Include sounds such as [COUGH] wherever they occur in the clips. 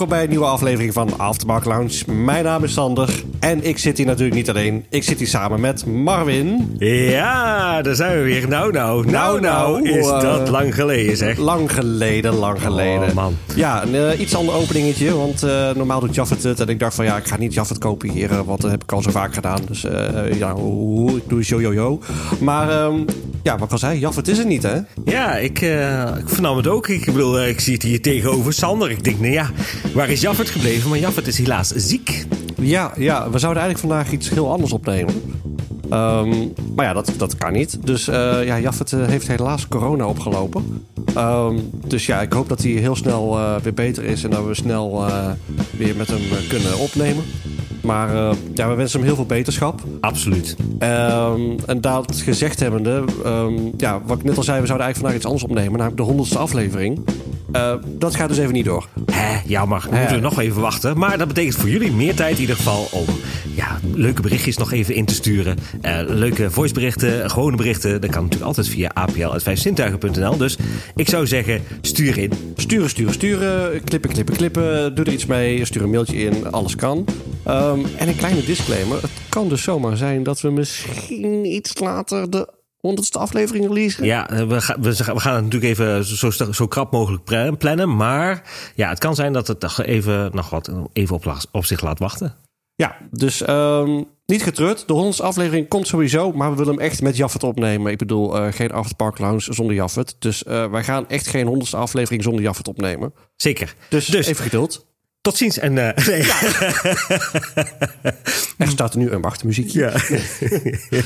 Welkom bij een nieuwe aflevering van Aftermark Lounge. Mijn naam is Sander en ik zit hier natuurlijk niet alleen. Ik zit hier samen met Marvin. Ja, daar zijn we weer. Nou, nou, nou, nou, is uh, dat lang geleden, zeg. Lang geleden, lang geleden. Oh, man. Ja, een uh, iets ander openingetje, want uh, normaal doet Jaffet het. En ik dacht van ja, ik ga niet Jaffet kopiëren, want dat heb ik al zo vaak gedaan. Dus ja, hoe, ik doe yo, yo, yo. Maar um, ja, wat ik al zei, Jaffet is het niet, hè? Ja, ik, ik vernam het ook. Ik bedoel, ik zie het hier tegenover Sander. Ik denk, nou ja, waar is Jaffet gebleven? Maar Jaffet is helaas ziek. Ja, ja, we zouden eigenlijk vandaag iets heel anders opnemen. Um, maar ja, dat, dat kan niet. Dus uh, ja, Jaffet uh, heeft helaas corona opgelopen. Um, dus ja, ik hoop dat hij heel snel uh, weer beter is en dat we snel weer met hem kunnen opnemen. Maar ja, we wensen hem heel veel beterschap. Absoluut. Um, en dat gezegd hebbende, ja, wat ik net al zei, we zouden eigenlijk vandaag iets anders opnemen. Namelijk de honderdste aflevering. Uh, dat gaat dus even niet door. Hé, jammer. We moeten nog even wachten. Maar dat betekent voor jullie meer tijd in ieder geval om ja, leuke berichtjes nog even in te sturen. Uh, leuke voiceberichten, gewone berichten. Dat kan natuurlijk altijd via apl.vijfzintuigen.nl. Dus ik zou zeggen, stuur in. Sturen, sturen, sturen. Klippen, klippen, klippen. Doe er iets mee. Stuur een mailtje in. Alles kan. Um, en een kleine disclaimer. Het kan dus zomaar zijn dat we misschien iets later de honderdste aflevering release. Ja, we, ga, we, we, gaan het natuurlijk even zo, zo krap mogelijk plannen. Maar ja, het kan zijn dat het even nog wat even op, op zich laat wachten. Ja, dus um, niet getreurd. De honderdste aflevering komt sowieso. Maar we willen hem echt met Jaffet opnemen. Ik bedoel, uh, geen Afterpark Lounge zonder Jaffet. Dus uh, wij gaan echt geen honderdste aflevering zonder Jaffet opnemen. Zeker. Dus, dus even geduld. Tot ziens en... Uh, [LAUGHS] nee. ja. [LAUGHS] er staat nu een wachtmuziekje. Ja. [LAUGHS]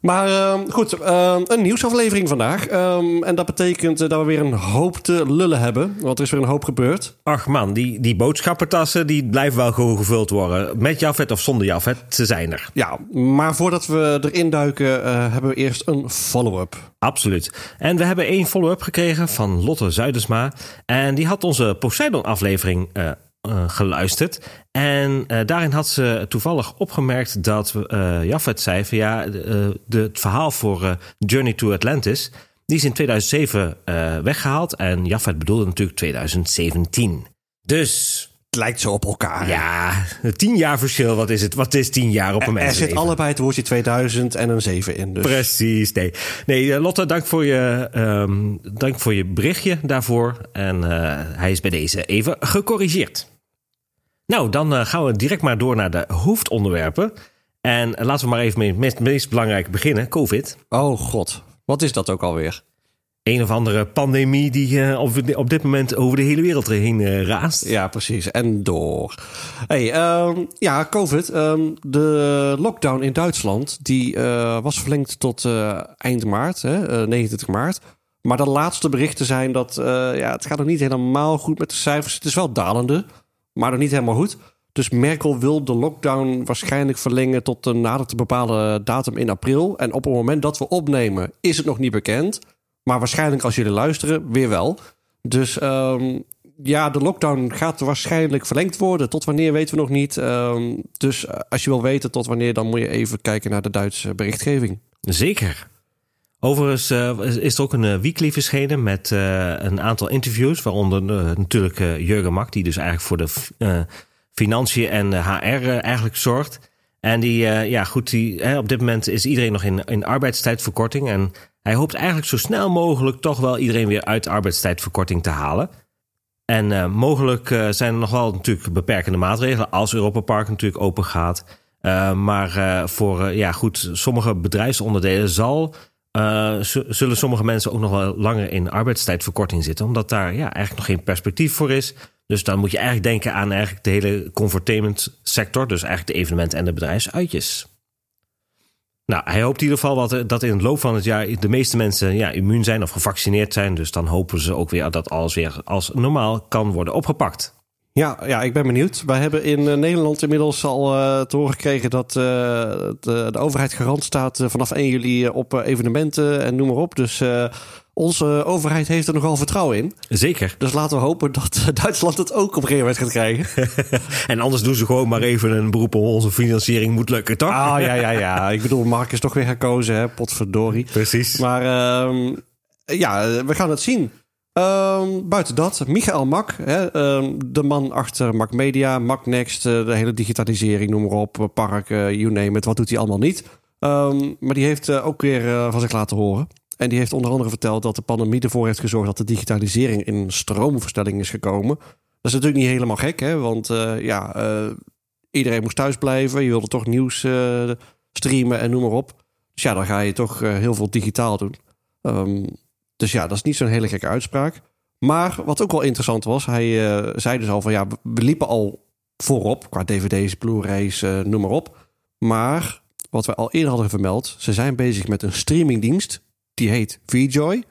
Maar uh, goed, uh, een nieuwsaflevering vandaag. Um, en dat betekent dat we weer een hoop te lullen hebben. Want er is weer een hoop gebeurd. Ach man, die, die boodschappentassen die blijven wel gewoon gevuld worden. Met Jafet of zonder Jafet, ze zijn er. Ja, maar voordat we erin duiken, uh, hebben we eerst een follow-up. Absoluut. En we hebben één follow-up gekregen van Lotte Zuidersma. En die had onze Poseidon-aflevering uh, geluisterd. En uh, daarin had ze toevallig opgemerkt dat uh, Jaffet zei van ja, de, de, het verhaal voor Journey to Atlantis, die is in 2007 weggehaald. En Jaffet bedoelde natuurlijk 2017. Dus het lijkt zo op elkaar. Ja, tien jaar verschil. Wat is het? Wat is tien jaar op een mens? Er zit allebei het woordje 2000 en een 7 in. Dus. Precies. Nee, nee Lotte, dank voor, je, um, dank voor je berichtje daarvoor. En uh, hij is bij deze even gecorrigeerd. Nou, dan uh, gaan we direct maar door naar de hoofdonderwerpen. En laten we maar even met het meest, meest belangrijke beginnen: COVID. Oh god, wat is dat ook alweer? Een of andere pandemie die uh, op, op, dit moment over de hele wereld heen uh, raast. Ja, precies. En door. Hey, um, ja, COVID. Um, de lockdown in Duitsland die uh, was verlengd tot eind maart, hè, 29 maart. Maar de laatste berichten zijn dat ja, het gaat nog niet helemaal goed met de cijfers. Het is wel dalende maar nog niet helemaal goed. Dus Merkel wil de lockdown waarschijnlijk verlengen tot een nader te bepalen datum in april. En op het moment dat we opnemen, is het nog niet bekend. Maar waarschijnlijk als jullie luisteren, weer wel. Dus um, ja, de lockdown gaat waarschijnlijk verlengd worden. Tot wanneer weten we nog niet. Um, dus als je wil weten tot wanneer, dan moet je even kijken naar de Duitse berichtgeving. Zeker. Overigens uh, is er ook een uh, weekly verschenen met uh, een aantal interviews, waaronder natuurlijk Jurgen Mak, die dus eigenlijk voor de financiën en HR eigenlijk zorgt. En die, ja goed, die, op dit moment is iedereen nog in, in arbeidstijdverkorting. En hij hoopt eigenlijk zo snel mogelijk toch wel iedereen weer uit arbeidstijdverkorting te halen. En mogelijk zijn er nog wel natuurlijk beperkende maatregelen als Europa Park natuurlijk open gaat. maar voor ja, goed, sommige bedrijfsonderdelen zal uh, zullen sommige mensen ook nog wel langer in arbeidstijdverkorting zitten, omdat daar ja, eigenlijk nog geen perspectief voor is. Dus dan moet je eigenlijk denken aan eigenlijk de hele confortainment sector, dus eigenlijk de evenementen en de bedrijfsuitjes. Nou, hij hoopt in ieder geval wat, dat in het loop van het jaar de meeste mensen ja, immuun zijn of gevaccineerd zijn. Dus dan hopen ze ook weer dat alles weer als normaal kan worden opgepakt. Ja, ja, ik ben benieuwd. Wij hebben in eh, Nederland inmiddels al uh, te horen gekregen dat uh, de, de, overheid garant staat vanaf 1 juli op evenementen en noem maar op. Dus onze overheid heeft er nogal vertrouwen in. Zeker. Dus laten we hopen dat Duitsland het ook op een gegeven moment gaat krijgen. [LAUGHS] en anders doen ze gewoon maar even een beroep op onze financiering moet lukken, toch? Ah, ja, ja, ja. [LAUGHS] Ik bedoel, Mark is toch weer gekozen, hè? Potverdorie. Precies. Maar ehm, ja, we gaan het zien. Ehm, buiten dat, Michael Mak, hè, ehm, de man achter Mac Media, Mac Next, eh, de hele digitalisering, noem maar op, eh, park, you name it, wat doet hij allemaal niet. Ehm, maar die heeft eh, ook weer van zich laten horen. En die heeft onder andere verteld dat de pandemie ervoor heeft gezorgd dat de digitalisering in stroomverstelling is gekomen. Dat is natuurlijk niet helemaal gek, hè? want ja, iedereen moest thuis blijven. Je wilde toch nieuws streamen en noem maar op. Dus ja, dan ga je toch heel veel digitaal doen. Dus ja, dat is niet zo'n hele gekke uitspraak. Maar wat ook wel interessant was, hij eh, zei dus al van ja, we liepen al voorop qua dvd's, Blu-rays, eh, noem maar op. Maar wat we al eerder hadden vermeld, ze zijn bezig met een streamingdienst die heet VJoy.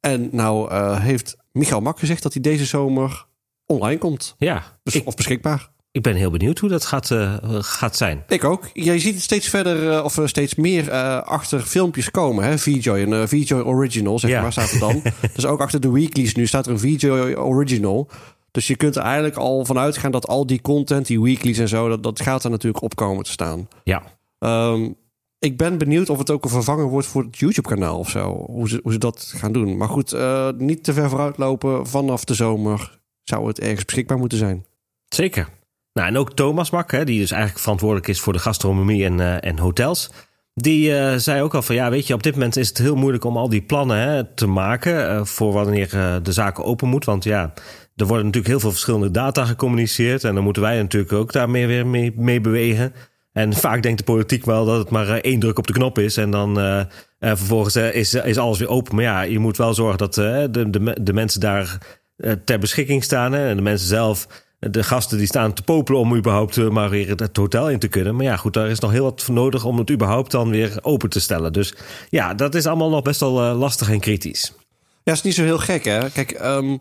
En nou eh, heeft Michael Mak gezegd dat hij deze zomer online komt. Ja, ik, of beschikbaar. Ik ben heel benieuwd hoe dat gaat, eh, gaat zijn. Ik ook. Jij ziet het steeds verder, eh, of eh, steeds meer achter filmpjes komen. Hè? VJoy, een VJoy Original, zeg Ja. maar, staat er dan. [LAUGHS] dus ook achter de weeklies nu staat er een VJoy Original. Dus je kunt er eigenlijk al vanuit gaan dat al die content, die weeklies en zo, dat, dat gaat er natuurlijk op komen te staan. Ja, Ehm, ik ben benieuwd of het ook een vervanger wordt voor het YouTube-kanaal of zo. Hoe ze, hoe ze dat gaan doen. Maar goed, niet te ver vooruitlopen. Vanaf de zomer zou het ergens beschikbaar moeten zijn. zeker. Nou, en ook Thomas Mak, hè, die dus eigenlijk verantwoordelijk is voor de gastronomie en, eh, en hotels. Die eh, zei ook al van ja, weet je, op dit moment is het heel moeilijk om al die plannen hè, te maken eh, voor wanneer de zaken open moet. Want ja, er worden natuurlijk heel veel verschillende data gecommuniceerd. En dan moeten wij natuurlijk ook daarmee weer mee, bewegen. En vaak denkt de politiek wel dat het maar één druk op de knop is. En dan vervolgens is, is alles weer open. Maar ja, je moet wel zorgen dat de, de, de mensen daar ter beschikking staan. Hè, en de mensen zelf, de gasten die staan te popelen om überhaupt eh, maar weer het, hotel in te kunnen. Maar ja, goed, daar is nog heel wat voor nodig om het überhaupt dan weer open te stellen. Dus ja, dat is allemaal nog best wel eh, lastig en kritisch. Ja, is niet zo heel gek, hè? Kijk, ehm,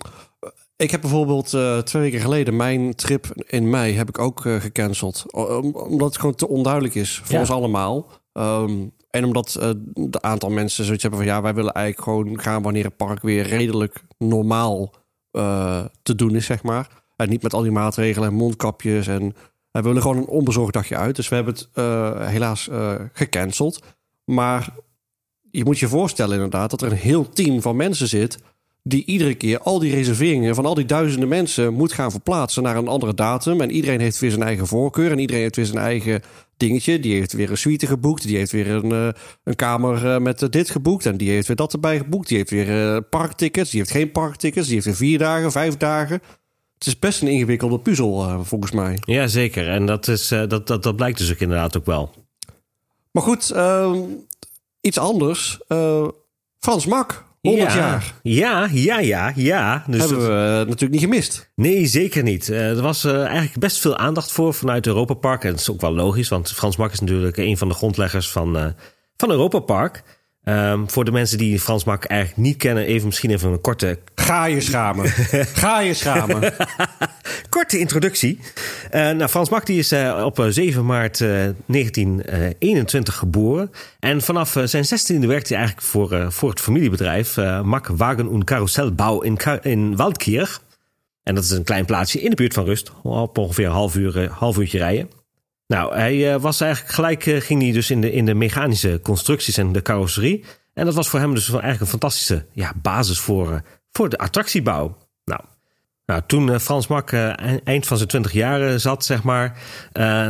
ik heb bijvoorbeeld eh, twee weken geleden mijn trip in mei heb ik ook gecanceld. Omdat het gewoon te onduidelijk is voor Ja. ons allemaal. Ehm, en omdat de aantal mensen zoiets hebben van ja, wij willen eigenlijk gewoon gaan wanneer het park weer redelijk normaal te doen is, zeg maar. En niet met al die maatregelen en mondkapjes. En we willen gewoon een onbezorgd dagje uit. Dus we hebben het eh, helaas eh, gecanceld. Maar je moet je voorstellen inderdaad dat er een heel team van mensen zit die iedere keer al die reserveringen van al die duizenden mensen moet gaan verplaatsen naar een andere datum. En iedereen heeft weer zijn eigen voorkeur en iedereen heeft weer zijn eigen dingetje. Die heeft weer een suite geboekt, die heeft weer een, eh, een kamer met dit geboekt en die heeft weer dat erbij geboekt. Die heeft weer parktickets, die heeft geen parktickets, die heeft weer vier dagen, vijf dagen. Het is best een ingewikkelde puzzel eh, volgens mij. Ja, zeker. En dat, is, eh, dat, dat, dat blijkt dus ook inderdaad ook wel. Maar goed, ehm, iets anders. Eh, Frans Mak, 100 ja. jaar. Ja, ja, ja, ja. Dus hebben dat- we natuurlijk niet gemist. Nee, zeker niet. Er was eigenlijk best veel aandacht voor vanuit Europa Park. En dat is ook wel logisch, want Frans Mak is natuurlijk een van de grondleggers van, van Europa Park. Ehm, voor de mensen die Frans Mak eigenlijk niet kennen, even misschien even een korte, Ga je schamen. [LAUGHS] Ga je schamen. [LAUGHS] korte introductie. Eh, nou, Frans Mak die is eh, op eh, 7 maart eh, 1921 geboren. En vanaf zijn 16e werkte hij eigenlijk voor, voor het familiebedrijf Mak Wagen- und Karussellbau in, Ka- in Waldkirch. En dat is een klein plaatsje in de buurt van Rust. Op ongeveer een half, uur, half uurtje rijden. Nou, hij eh, was eigenlijk gelijk, eh, ging hij dus in de, in de mechanische constructies en de carrosserie. En dat was voor hem dus eigenlijk een fantastische ja, basis voor, eh, voor de attractiebouw. Nou, nou toen Frans Mak eh, eind van zijn twintig jaar zat, zeg maar,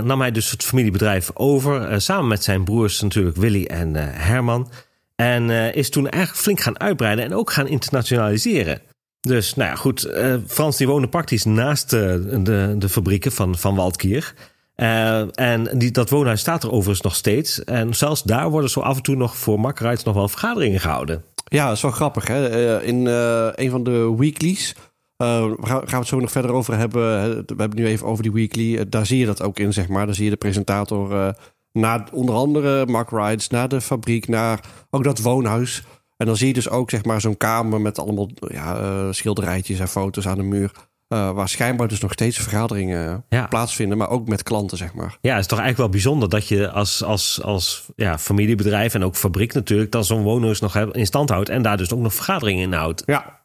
nam hij dus het familiebedrijf over. samen met zijn broers natuurlijk Willy en Herman. En is toen eigenlijk flink gaan uitbreiden en ook gaan internationaliseren. Dus nou ja, goed. Frans die woonde praktisch naast de, de fabrieken van, van Waldkier. Eh, en die, dat woonhuis staat er overigens nog steeds. En zelfs daar worden zo af en toe nog voor makkeruit nog wel vergaderingen gehouden. Ja, dat is wel grappig. Hè? Eh, in eh, een van de weeklies. we gaan, we het zo nog verder over hebben. We hebben het nu even over die weekly. Daar zie je dat ook in, zeg maar. Daar zie je de presentator eh, naar onder andere Mark Rides, naar de fabriek, naar ook dat woonhuis. En dan zie je dus ook zeg maar zo'n kamer met allemaal ja, schilderijtjes en foto's aan de muur. Eh, waar schijnbaar dus nog steeds vergaderingen Ja. plaatsvinden, maar ook met klanten, zeg maar. Ja, het is toch eigenlijk wel bijzonder dat je als, als, als ja, familiebedrijf en ook fabriek natuurlijk... dan zo'n woonhuis nog in stand houdt en daar dus ook nog vergaderingen in houdt. Ja,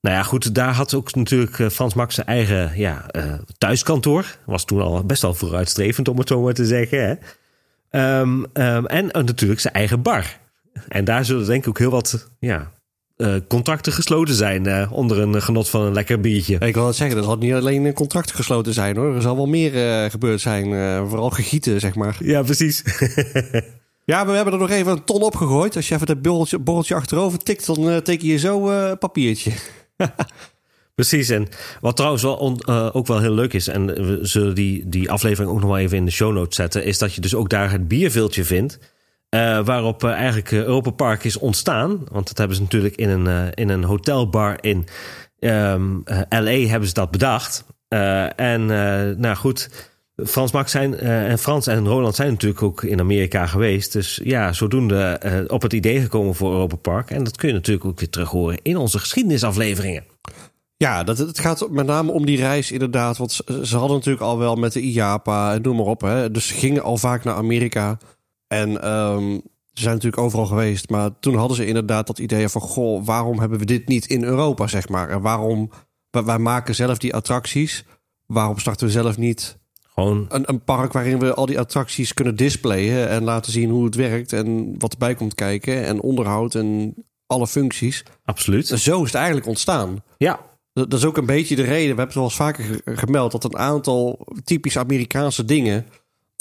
Nou ja, goed, daar had ook natuurlijk eh, Frans Max zijn eigen ja, eh, thuiskantoor. Was toen al best wel vooruitstrevend, om het zo maar te zeggen. Hè? Ehm, ehm, en eh, natuurlijk zijn eigen bar. En daar zullen denk ik ook heel wat ja, uh, contracten gesloten zijn uh, onder een genot van een lekker biertje. Ik wil het zeggen, dat had niet alleen een contract gesloten zijn hoor. Er zal wel meer uh, gebeurd zijn. vooral gegieten, zeg maar. Ja, precies. [LAUGHS] ja, we hebben er nog even een ton op gegooid. Als je even dat borreltje, borreltje achterover tikt, dan teken je zo een papiertje. [LAUGHS] Precies, en wat trouwens wel on, uh, ook wel heel leuk is, en we zullen die, die aflevering ook nog wel even in de show notes zetten, is dat je dus ook daar het bierviltje vindt. Uh, waarop uh, eigenlijk Europa Park is ontstaan. Want dat hebben ze natuurlijk in een, in een hotelbar in um, LA hebben ze dat bedacht. en nou goed, Frans Max zijn, en Frans en Roland zijn natuurlijk ook in Amerika geweest. Dus ja, zodoende op het idee gekomen voor Europa Park. En dat kun je natuurlijk ook weer terug horen in onze geschiedenisafleveringen. Ja, dat, het gaat met name om die reis inderdaad. Want ze, hadden natuurlijk al wel met de IAPA en noem maar op. Hè. Dus ze gingen al vaak naar Amerika. En um, ze zijn natuurlijk overal geweest. Maar toen hadden ze inderdaad dat idee van... goh, waarom hebben we dit niet in Europa, zeg maar? En waarom... Wij maken zelf die attracties. Waarom starten we zelf niet... Gewoon een, een park waarin we al die attracties kunnen displayen... en laten zien hoe het werkt en wat erbij komt kijken... en onderhoud en alle functies. Absoluut. En zo is het eigenlijk ontstaan. Ja, dat is ook een beetje de reden. We hebben het wel eens vaker gemeld dat een aantal typisch Amerikaanse dingen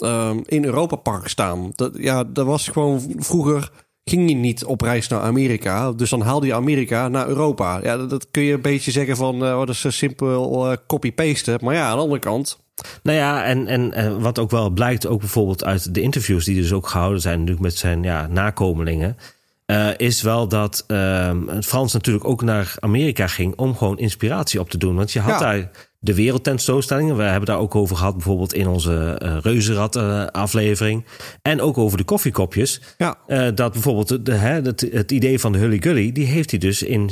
um, in Europa Park staan. Dat, ja, dat was gewoon vroeger ging je niet op reis naar Amerika. Dus dan haalde je Amerika naar Europa. Ja, dat, kun je een beetje zeggen van uh, dat is simpel uh, copy-pasten. Maar ja, aan de andere kant. Nou ja, en, en, en wat ook wel blijkt, ook bijvoorbeeld uit de interviews die dus ook gehouden zijn, natuurlijk met zijn ja, nakomelingen. Uh, is wel dat uh, Frans natuurlijk ook naar Amerika ging om gewoon inspiratie op te doen. Want je had daar de wereldtentoonstellingen. We hebben daar ook over gehad, bijvoorbeeld in onze uh, Reuzenrad uh, aflevering. En ook over de koffiekopjes. Ja. Uh, dat bijvoorbeeld de, hè, het, het, idee van de Hully Gully, die heeft hij dus in,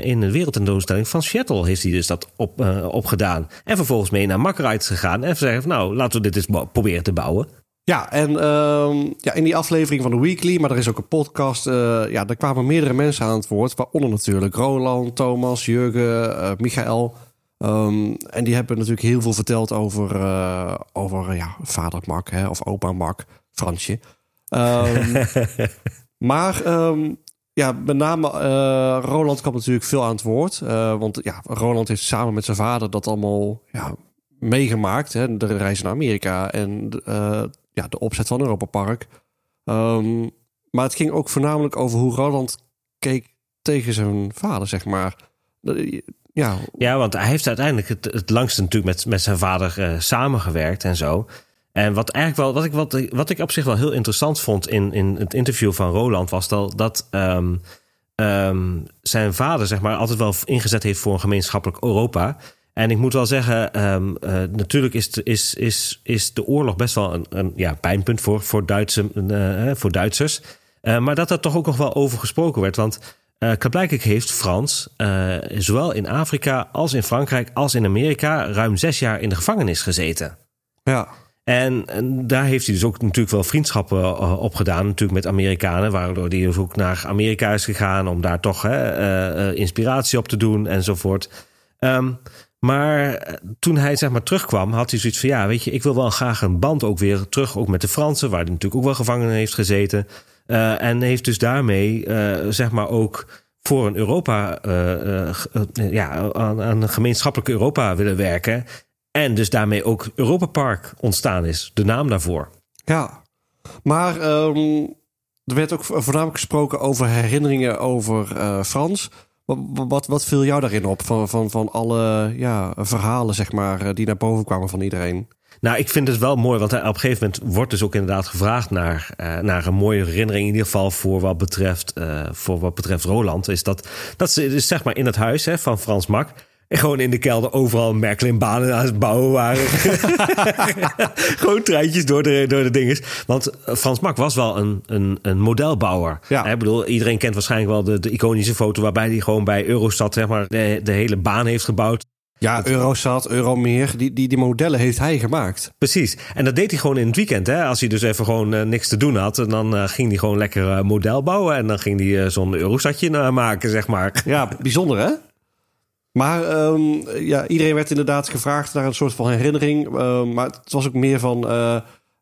in de wereldtentoonstelling van Seattle heeft hij dus dat op, opgedaan. En vervolgens mee naar Mackrides gegaan en zeggen van nou, laten we dit eens proberen te bouwen. Ja, en uh, ja, in die aflevering van de Weekly, maar er is ook een podcast. Uh, ja, daar kwamen meerdere mensen aan het woord. Waaronder natuurlijk Roland, Thomas, Jurgen, uh, Michael. Um, en die hebben natuurlijk heel veel verteld over, uh, over ja, vader Mak hè, of opa Mak, Fransje. Um, [LAUGHS] maar um, ja, met name Roland kwam natuurlijk veel aan het woord. want ja, Roland heeft samen met zijn vader dat allemaal ja, meegemaakt. Hè, de reis naar Amerika en ja, de opzet van Europa Park. Maar het ging ook voornamelijk over hoe Roland keek tegen zijn vader, zeg maar. Ja, ja want hij heeft uiteindelijk het, het langste natuurlijk met, met zijn vader uh, samengewerkt en zo. En wat eigenlijk wel, wat ik, wat, wat ik op zich wel heel interessant vond in, in het interview van Roland, was dat, dat um, um, zijn vader, zeg maar, altijd wel ingezet heeft voor een gemeenschappelijk Europa. En ik moet wel zeggen, um, uh, natuurlijk is, is, is, is de oorlog best wel een, een ja, pijnpunt voor, voor, Duitse, uh, voor Duitsers. Maar dat er toch ook nog wel over gesproken werd. Want uh, blijkbaar heeft Frans, zowel in Afrika als in Frankrijk als in Amerika, ruim zes jaar in de gevangenis gezeten. Ja. En, en, daar heeft hij dus ook natuurlijk wel vriendschappen uh, op gedaan. Natuurlijk met Amerikanen, waardoor hij dus ook naar Amerika is gegaan om daar toch uh, inspiratie op te doen enzovoort. Um, maar eh, toen hij zeg maar terugkwam, had hij zoiets van: ja, weet je, ik wil wel graag een band ook weer terug, ook met de Fransen, waar hij natuurlijk ook wel gevangen heeft gezeten. Uh, en heeft dus daarmee, uh, zeg maar, ook voor een Europa, uh, ja, aan, een gemeenschappelijk Europa willen werken. En dus daarmee ook Europa Park ontstaan is, de naam daarvoor. Ja, maar um, er werd ook voornamelijk gesproken over herinneringen over Frans. Wat, wat, viel jou daarin op van, van, van alle ja, verhalen zeg maar, eh, die naar boven kwamen van iedereen? Nou, ik vind het wel mooi, want op een gegeven moment wordt dus ook inderdaad gevraagd naar, uh, naar een mooie herinnering. In ieder geval voor wat betreft, uh, voor wat betreft Roland. Is dat, dat ze dus zeg maar in het huis hè, van Frans Mak. En gewoon in de kelder overal Merklin-banen aan het bouwen waren. [LAUGHS] gewoon treintjes door de, door de dinges. Want Frans Mak was wel een, een, een modelbouwer. Ja. Ik bedoel, iedereen kent waarschijnlijk wel de, de iconische foto... waarbij hij gewoon bij Eurostat zeg maar, de, de hele baan heeft gebouwd. Ja, Eurosat, Euromeer, die, die, die modellen heeft hij gemaakt. Precies. En dat deed hij gewoon in het weekend. Hè? Als hij dus even gewoon uh, niks te doen had. En dan uh, ging hij gewoon lekker uh, model bouwen. En dan ging hij zo'n Eurosatje maken, zeg maar. [LAUGHS] Ja, bijzonder hè? Maar um, ja, iedereen werd inderdaad gevraagd naar een soort van herinnering. Um, maar het was ook meer van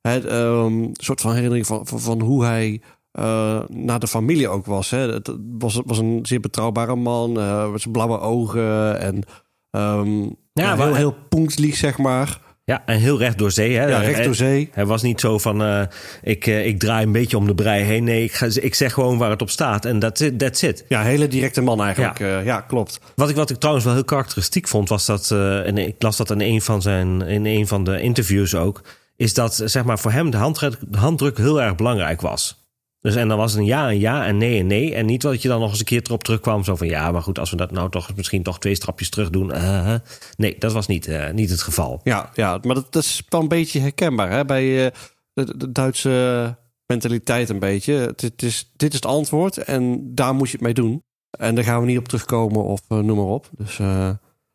het, um, een soort van herinnering van, van, van hoe hij eh, naar de familie ook was. Hè. Het was, was een zeer betrouwbare man, uh, met zijn blauwe ogen en um, ja, heel, heel punktlieg, zeg maar. Ja, en heel recht door zee. Hè? Ja, recht door zee. Hij, was niet zo van, uh, ik, uh, ik draai een beetje om de brei heen. Nee, ik, ga, ik zeg gewoon waar het op staat. En that's it. That's it. Ja, hele directe man eigenlijk. Ja, uh, ja klopt. Wat ik, wat ik trouwens wel heel karakteristiek vond, was dat... en ik las dat in een van, zijn, in een van de interviews ook... is dat zeg maar, voor hem de handdruk, de handdruk heel erg belangrijk was. Dus en dan was het een ja en ja en nee en nee. En niet dat je dan nog eens een keer erop terugkwam. Zo van ja, maar goed, als we dat nou toch misschien toch twee strapjes terug doen. Uh, nee, dat was niet, uh, niet het geval. Ja, ja maar dat, is wel een beetje herkenbaar hè? bij uh, de, Duitse mentaliteit een beetje. Het, is, dit is het antwoord en daar moet je het mee doen. En daar gaan we niet op terugkomen of noem maar op. Dus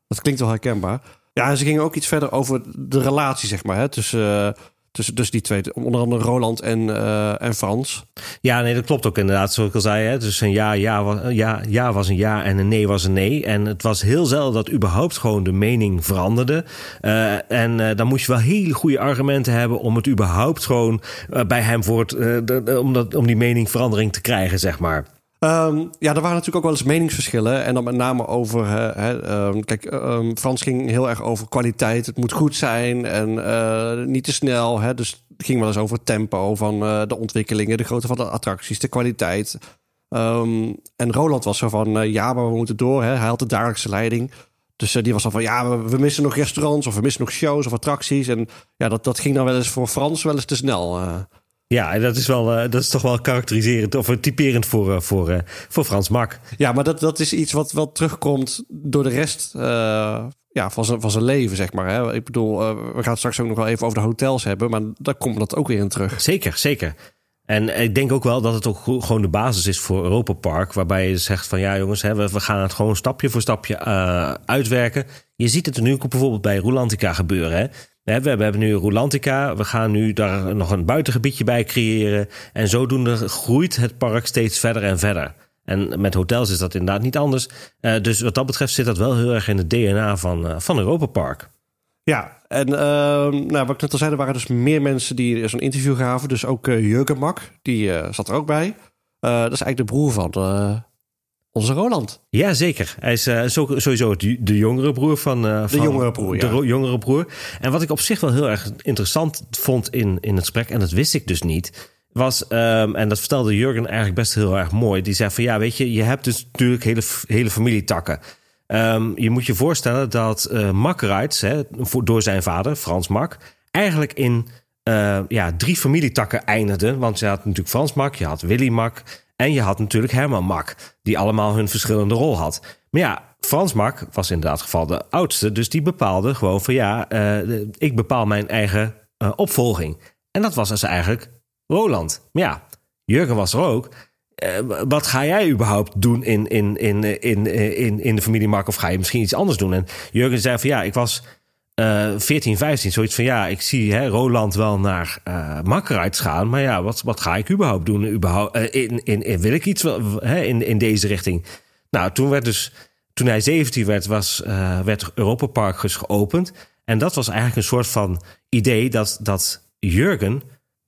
dat klinkt wel herkenbaar. Ja, ze gingen ook iets verder over de relatie, zeg maar, hè, tussen tussen dus die twee, onder andere Roland en, uh, en Frans. Ja, nee, dat klopt ook inderdaad, zoals ik al zei. Hè. Dus een ja, ja, was, ja, ja was een ja en een nee was een nee. En het was heel zelden dat überhaupt gewoon de mening veranderde. Uh, en uh, dan moest je wel hele goede argumenten hebben om het überhaupt gewoon bij hem voor het, om, dat, om die meningverandering te krijgen, zeg maar. Um, ja, er waren natuurlijk ook wel eens meningsverschillen. En dan met name over. Hè, um, kijk, um, Frans ging heel erg over kwaliteit. Het moet goed zijn en uh, niet te snel. Hè, dus het ging wel eens over tempo van uh, de ontwikkelingen, de grootte van de attracties, de kwaliteit. en Roland was zo van: uh, ja, maar we moeten door. Hè. Hij had de dagelijkse leiding. Dus die was al van: ja, we, we, missen nog restaurants of we missen nog shows of attracties. En ja, dat, dat ging dan wel eens voor Frans wel eens te snel. Ja, dat is, wel, uh, dat is toch wel karakteriserend of typerend voor, uh, voor, uh, voor Frans Mak. Ja, maar dat, dat is iets wat wel terugkomt door de rest ja, van, zijn, van zijn leven, zeg maar. Hè? Ik bedoel, we gaan het straks ook nog wel even over de hotels hebben, maar daar komt dat ook weer in terug. Zeker, zeker. En ik denk ook wel dat het ook gewoon de basis is voor Europa Park. Waarbij je zegt van ja jongens, hè, we, we gaan het gewoon stapje voor stapje uitwerken. Je ziet het nu ook bijvoorbeeld bij Rolantica gebeuren. Hè? We hebben, nu Rulantica. We gaan nu daar nog een buitengebiedje bij creëren. En zodoende groeit het park steeds verder en verder. En met hotels is dat inderdaad niet anders. Uh, dus wat dat betreft zit dat wel heel erg in het DNA van, uh, van Europa Park. Ja, en uh, nou, wat ik net al zei, er waren dus meer mensen die zo'n interview gaven. Dus ook uh, Jurgen Mak, die zat er ook bij. dat is eigenlijk de broer van onze Roland. Ja, zeker. Hij is uh, sowieso de jongere broer van, uh, de jongere broer. De jongere broer. En wat ik op zich wel heel erg interessant vond in, in het gesprek, en dat wist ik dus niet, was, um, en dat vertelde Jurgen eigenlijk best heel erg mooi. Die zei van ja, weet je, je hebt dus natuurlijk hele, hele familietakken. Um, je moet je voorstellen dat uh, hè, door zijn vader, Frans Mak, eigenlijk in uh, ja, drie familietakken eindigde. Want je had natuurlijk Frans Mak, je had Willy Mak en je had natuurlijk Herman Mak, die allemaal hun verschillende rol had. Maar ja, Frans Mak was inderdaad geval de oudste, dus die bepaalde gewoon van ja, uh, ik bepaal mijn eigen uh, opvolging. En dat was dus eigenlijk Roland. Maar ja, Jurgen was er ook. Uh, wat ga jij überhaupt doen in, in, in, in, in, in de familie Mak? Of ga je misschien iets anders doen? En Jurgen zei van ja, ik was uh, 14, 15, zoiets van ja, ik zie hè, Roland wel naar uh, Makkeruits gaan. Maar ja, wat, wat ga ik überhaupt doen? Überhaupt, uh, in, in, wil ik iets hè, in, in deze richting? Nou, toen werd dus, toen hij 17 werd, was, uh, werd Europa Park dus geopend. En dat was eigenlijk een soort van idee dat, dat Jurgen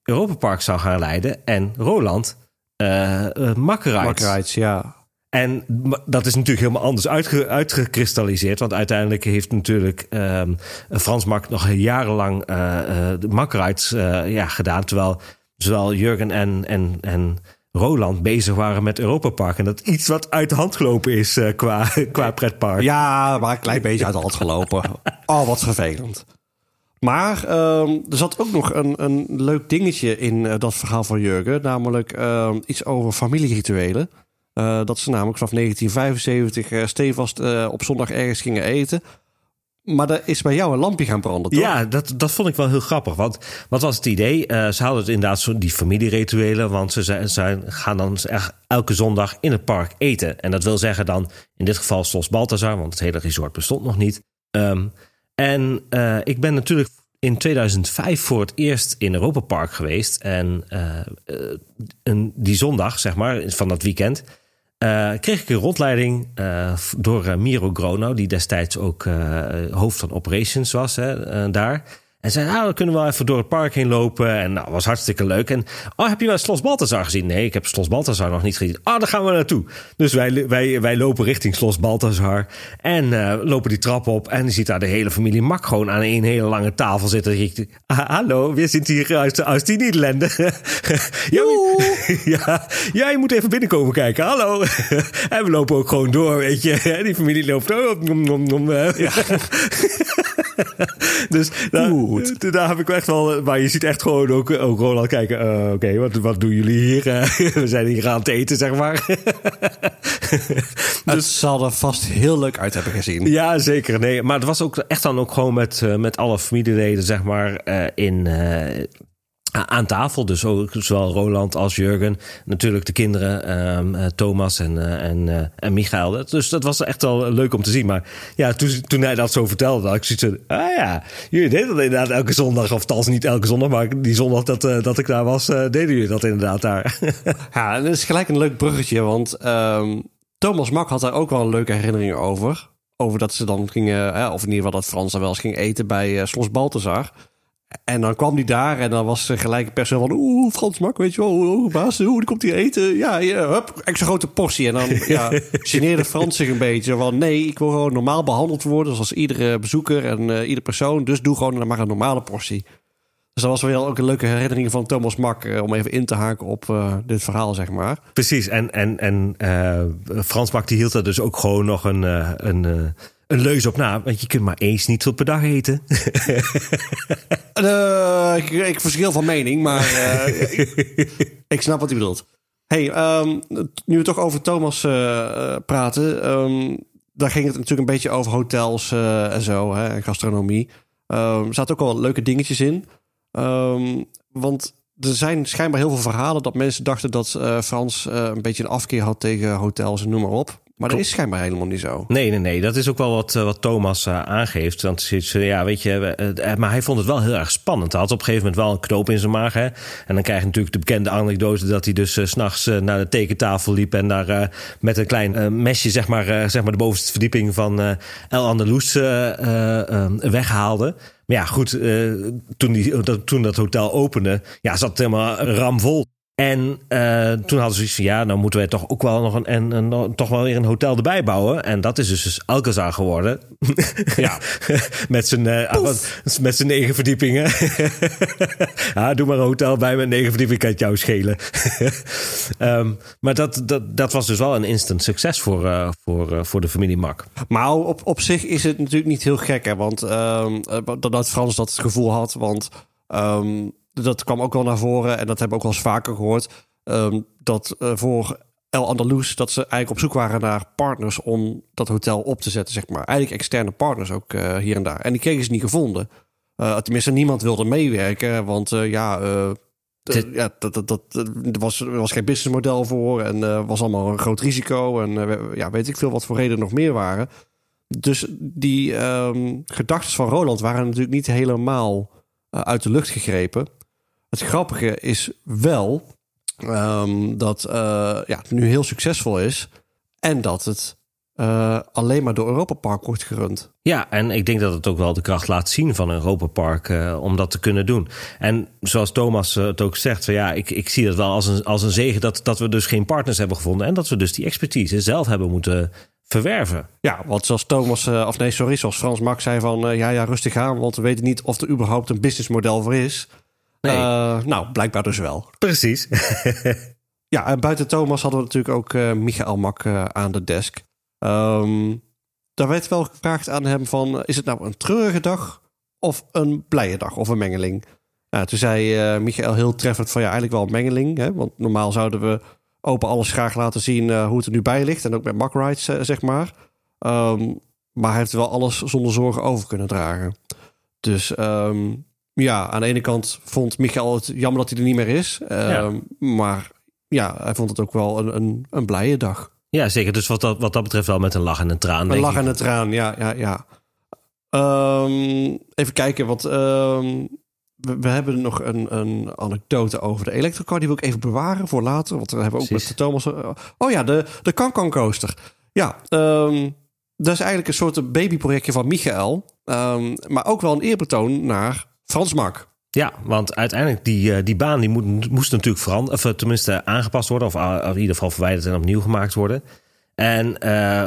Europa Park zou gaan leiden en Roland uh, Makkeruits. ja. En dat is natuurlijk helemaal anders uitge, uitgekristalliseerd. Want uiteindelijk heeft natuurlijk um, Frans Mak nog jarenlang uh, uh, de Makkeruits uh, ja, gedaan. Terwijl zowel Jurgen en, en, en Roland bezig waren met Europa Park. En dat iets wat uit de hand gelopen is qua, [LAUGHS] qua pretpark. Ja, maar een klein beetje uit de hand gelopen. [LAUGHS] oh, wat vervelend. Maar um, er zat ook nog een, een leuk dingetje in dat verhaal van Jurgen. Namelijk um, iets over familierituelen. Uh, dat ze namelijk vanaf 1975 uh, stevast uh, op zondag ergens gingen eten. Maar er is bij jou een lampje gaan branden, toch? Ja, dat, dat vond ik wel heel grappig. Want wat was het idee? Ze hadden het inderdaad zo die familierituelen. Want ze, zijn, gaan dan elke zondag in het park eten. En dat wil zeggen dan in dit geval Slos Balthazar. Want het hele resort bestond nog niet. Um, en ik ben natuurlijk in 2005 voor het eerst in Europa Park geweest. En een, die zondag, zeg maar, van dat weekend... Uh, kreeg ik een rondleiding uh, door uh, Miro Grono, die destijds ook hoofd van operations was hè, daar. En zei, nou, dan kunnen we wel even door het park heen lopen. En nou, was hartstikke leuk. En, oh, heb je wel Slos Balthazar gezien? Nee, ik heb Slos Balthazar nog niet gezien. Oh, daar gaan we naartoe. Dus wij, wij, wij lopen richting Slos Balthazar. En uh, lopen die trap op. En je ziet daar de hele familie Mak gewoon aan een hele lange tafel zitten. Ik, ah, hallo, we zitten hier uit, uit die Nederlanden. [LAUGHS] [LAUGHS] ja, ja, je moet even binnenkomen kijken. Hallo. [LAUGHS] en we lopen ook gewoon door, weet je. Die familie loopt ook. Ja. [LAUGHS] dus daar, daar, heb ik echt wel. Maar je ziet echt gewoon ook, ook Roland kijken. Uh, Oké, wat, wat doen jullie hier? [LAUGHS] we zijn hier aan het eten, zeg maar. [LAUGHS] dus, het zal er vast heel leuk uit hebben gezien. Ja, zeker. Nee, maar het was ook echt dan ook gewoon met, met alle familieleden, zeg maar, in aan tafel. Dus ook zowel Roland als Jurgen. Natuurlijk de kinderen, um, Thomas en, uh, en, uh, en Michael. Dus dat was echt wel leuk om te zien. Maar ja, toen, toen hij dat zo vertelde, had ik zoiets van... Ah ja, jullie deden dat inderdaad elke zondag. Of althans niet elke zondag, maar die zondag dat, dat ik daar was... deden jullie dat inderdaad daar. [LAUGHS] ja, en dat is gelijk een leuk bruggetje. Want um, Thomas Mak had daar ook wel een leuke herinnering over. Over dat ze dan gingen... of in ieder geval dat Frans dan wel eens ging eten bij Slos Balthazar... En dan kwam hij daar en dan was gelijk persoon van... Oeh, Frans Mak, weet je wel. Oeh, baas, hoe die komt hier eten? Ja, ja hup, extra grote portie. En dan ja, [LAUGHS] geneerde Frans zich een beetje van... Nee, ik wil gewoon normaal behandeld worden. Zoals iedere bezoeker en uh, iedere persoon. Dus doe gewoon maar een normale portie. Dus dat was wel ook een leuke herinnering van Thomas Mak... Uh, om even in te haken op uh, dit verhaal, zeg maar. Precies, en, en, en Frans Mak die hield er dus ook gewoon nog een... een een leus op na, want je kunt maar eens niet per dag eten. uh, [LAUGHS] ik, ik, verschil van mening, maar uh, ik, snap wat hij bedoelt. Hey, um, nu we toch over Thomas uh, praten, um, daar ging het natuurlijk een beetje over hotels en zo, hè, en gastronomie. Um, er zaten ook wel leuke dingetjes in. want er zijn schijnbaar heel veel verhalen dat mensen dachten dat Frans een beetje een afkeer had tegen hotels en noem maar op. Maar dat is schijnbaar helemaal niet zo. Nee, nee, nee. Dat is ook wel wat, eh, wat Thomas uh, aangeeft. Want ja, weet je, uh, maar hij vond het wel heel erg spannend. Hij had op een gegeven moment wel een knoop in zijn maag. Hè? En dan krijg je natuurlijk de bekende anekdote dat hij dus s s'nachts naar de tekentafel liep en daar met een klein mesje, zeg maar, zeg maar de bovenste verdieping van El Andalus weghaalde. Maar ja, goed, toen, die, toen dat hotel opende, ja, zat het helemaal ramvol. En uh, toen hadden ze zoiets van ja, nou moeten wij toch ook wel nog een, en, toch wel weer een hotel erbij bouwen. En dat is dus, dus Alcazar geworden. Ja. [LAUGHS] met zijn uh, met zijn negen verdiepingen. ja, [LAUGHS] doe maar een hotel bij met negen verdiepingen, kan het jou schelen. um, [LAUGHS] maar dat, dat, dat was dus wel een instant succes voor, uh, voor, voor de familie Mak. Maar op, op zich is het natuurlijk niet heel gek, hè? Want um, dat Frans dat gevoel had, want... Um, dat kwam ook wel naar voren en dat hebben we ook wel eens vaker gehoord. Um, dat uh, voor El Andalus dat ze eigenlijk op zoek waren naar partners om dat hotel op te zetten, zeg maar. Eigenlijk externe partners ook uh, hier en daar. En die kregen ze niet gevonden. Uh, tenminste, niemand wilde meewerken, want ja, ja, dat, dat, dat, er, was, was geen businessmodel voor en was allemaal een groot risico. En ja, weet ik veel wat voor redenen nog meer waren. Dus die um, gedachten van Roland waren natuurlijk niet helemaal uit de lucht gegrepen. Het grappige is wel um, dat uh, ja, het nu heel succesvol is. En dat het uh, alleen maar door Europa Park wordt gerund. Ja, en ik denk dat het ook wel de kracht laat zien van Europa Park uh, om dat te kunnen doen. En zoals Thomas het ook zegt, van, ja, ik, ik zie het wel als een, als een zegen dat, dat we dus geen partners hebben gevonden. En dat we dus die expertise zelf hebben moeten verwerven. Ja, want zoals Thomas, of nee, sorry, zoals Frans Max zei van ja, ja, rustig aan, want we weten niet of er überhaupt een businessmodel voor is. Nee. Uh, nou, blijkbaar dus wel. Precies. [LAUGHS] ja, en buiten Thomas hadden we natuurlijk ook uh, Michael Mak uh, aan de desk. Um, daar werd wel gevraagd aan hem van... is het nou een treurige dag of een blije dag of een mengeling? Nou, toen zei Michael heel treffend van ja, eigenlijk wel een mengeling. Hè? Want normaal zouden we open alles graag laten zien hoe het er nu bij ligt. En ook met Mak Rides, zeg maar. Um, maar hij heeft wel alles zonder zorgen over kunnen dragen. Dus um, ja, aan de ene kant vond Michael het jammer dat hij er niet meer is. Uh, Maar ja, hij vond het ook wel een, een, een blije dag. Ja, zeker. Dus wat dat, wat dat betreft wel met een lach en een traan. Een lach en een traan, ja, ja, ja. Um, even kijken, wat... Um, we, we, hebben nog een, een anekdote over de elektrocar. Die wil ik even bewaren voor later. Want we hebben ook Precies. met de Thomas... Oh ja, de, de Kankan Coaster. Ja, um, dat is eigenlijk een soort babyprojectje van Michael. maar ook wel een eerbetoon naar Frans Mak. Ja, want uiteindelijk die, eh, die baan die moest natuurlijk veranderen, of tenminste aangepast worden, of in ieder geval verwijderd en opnieuw gemaakt worden. En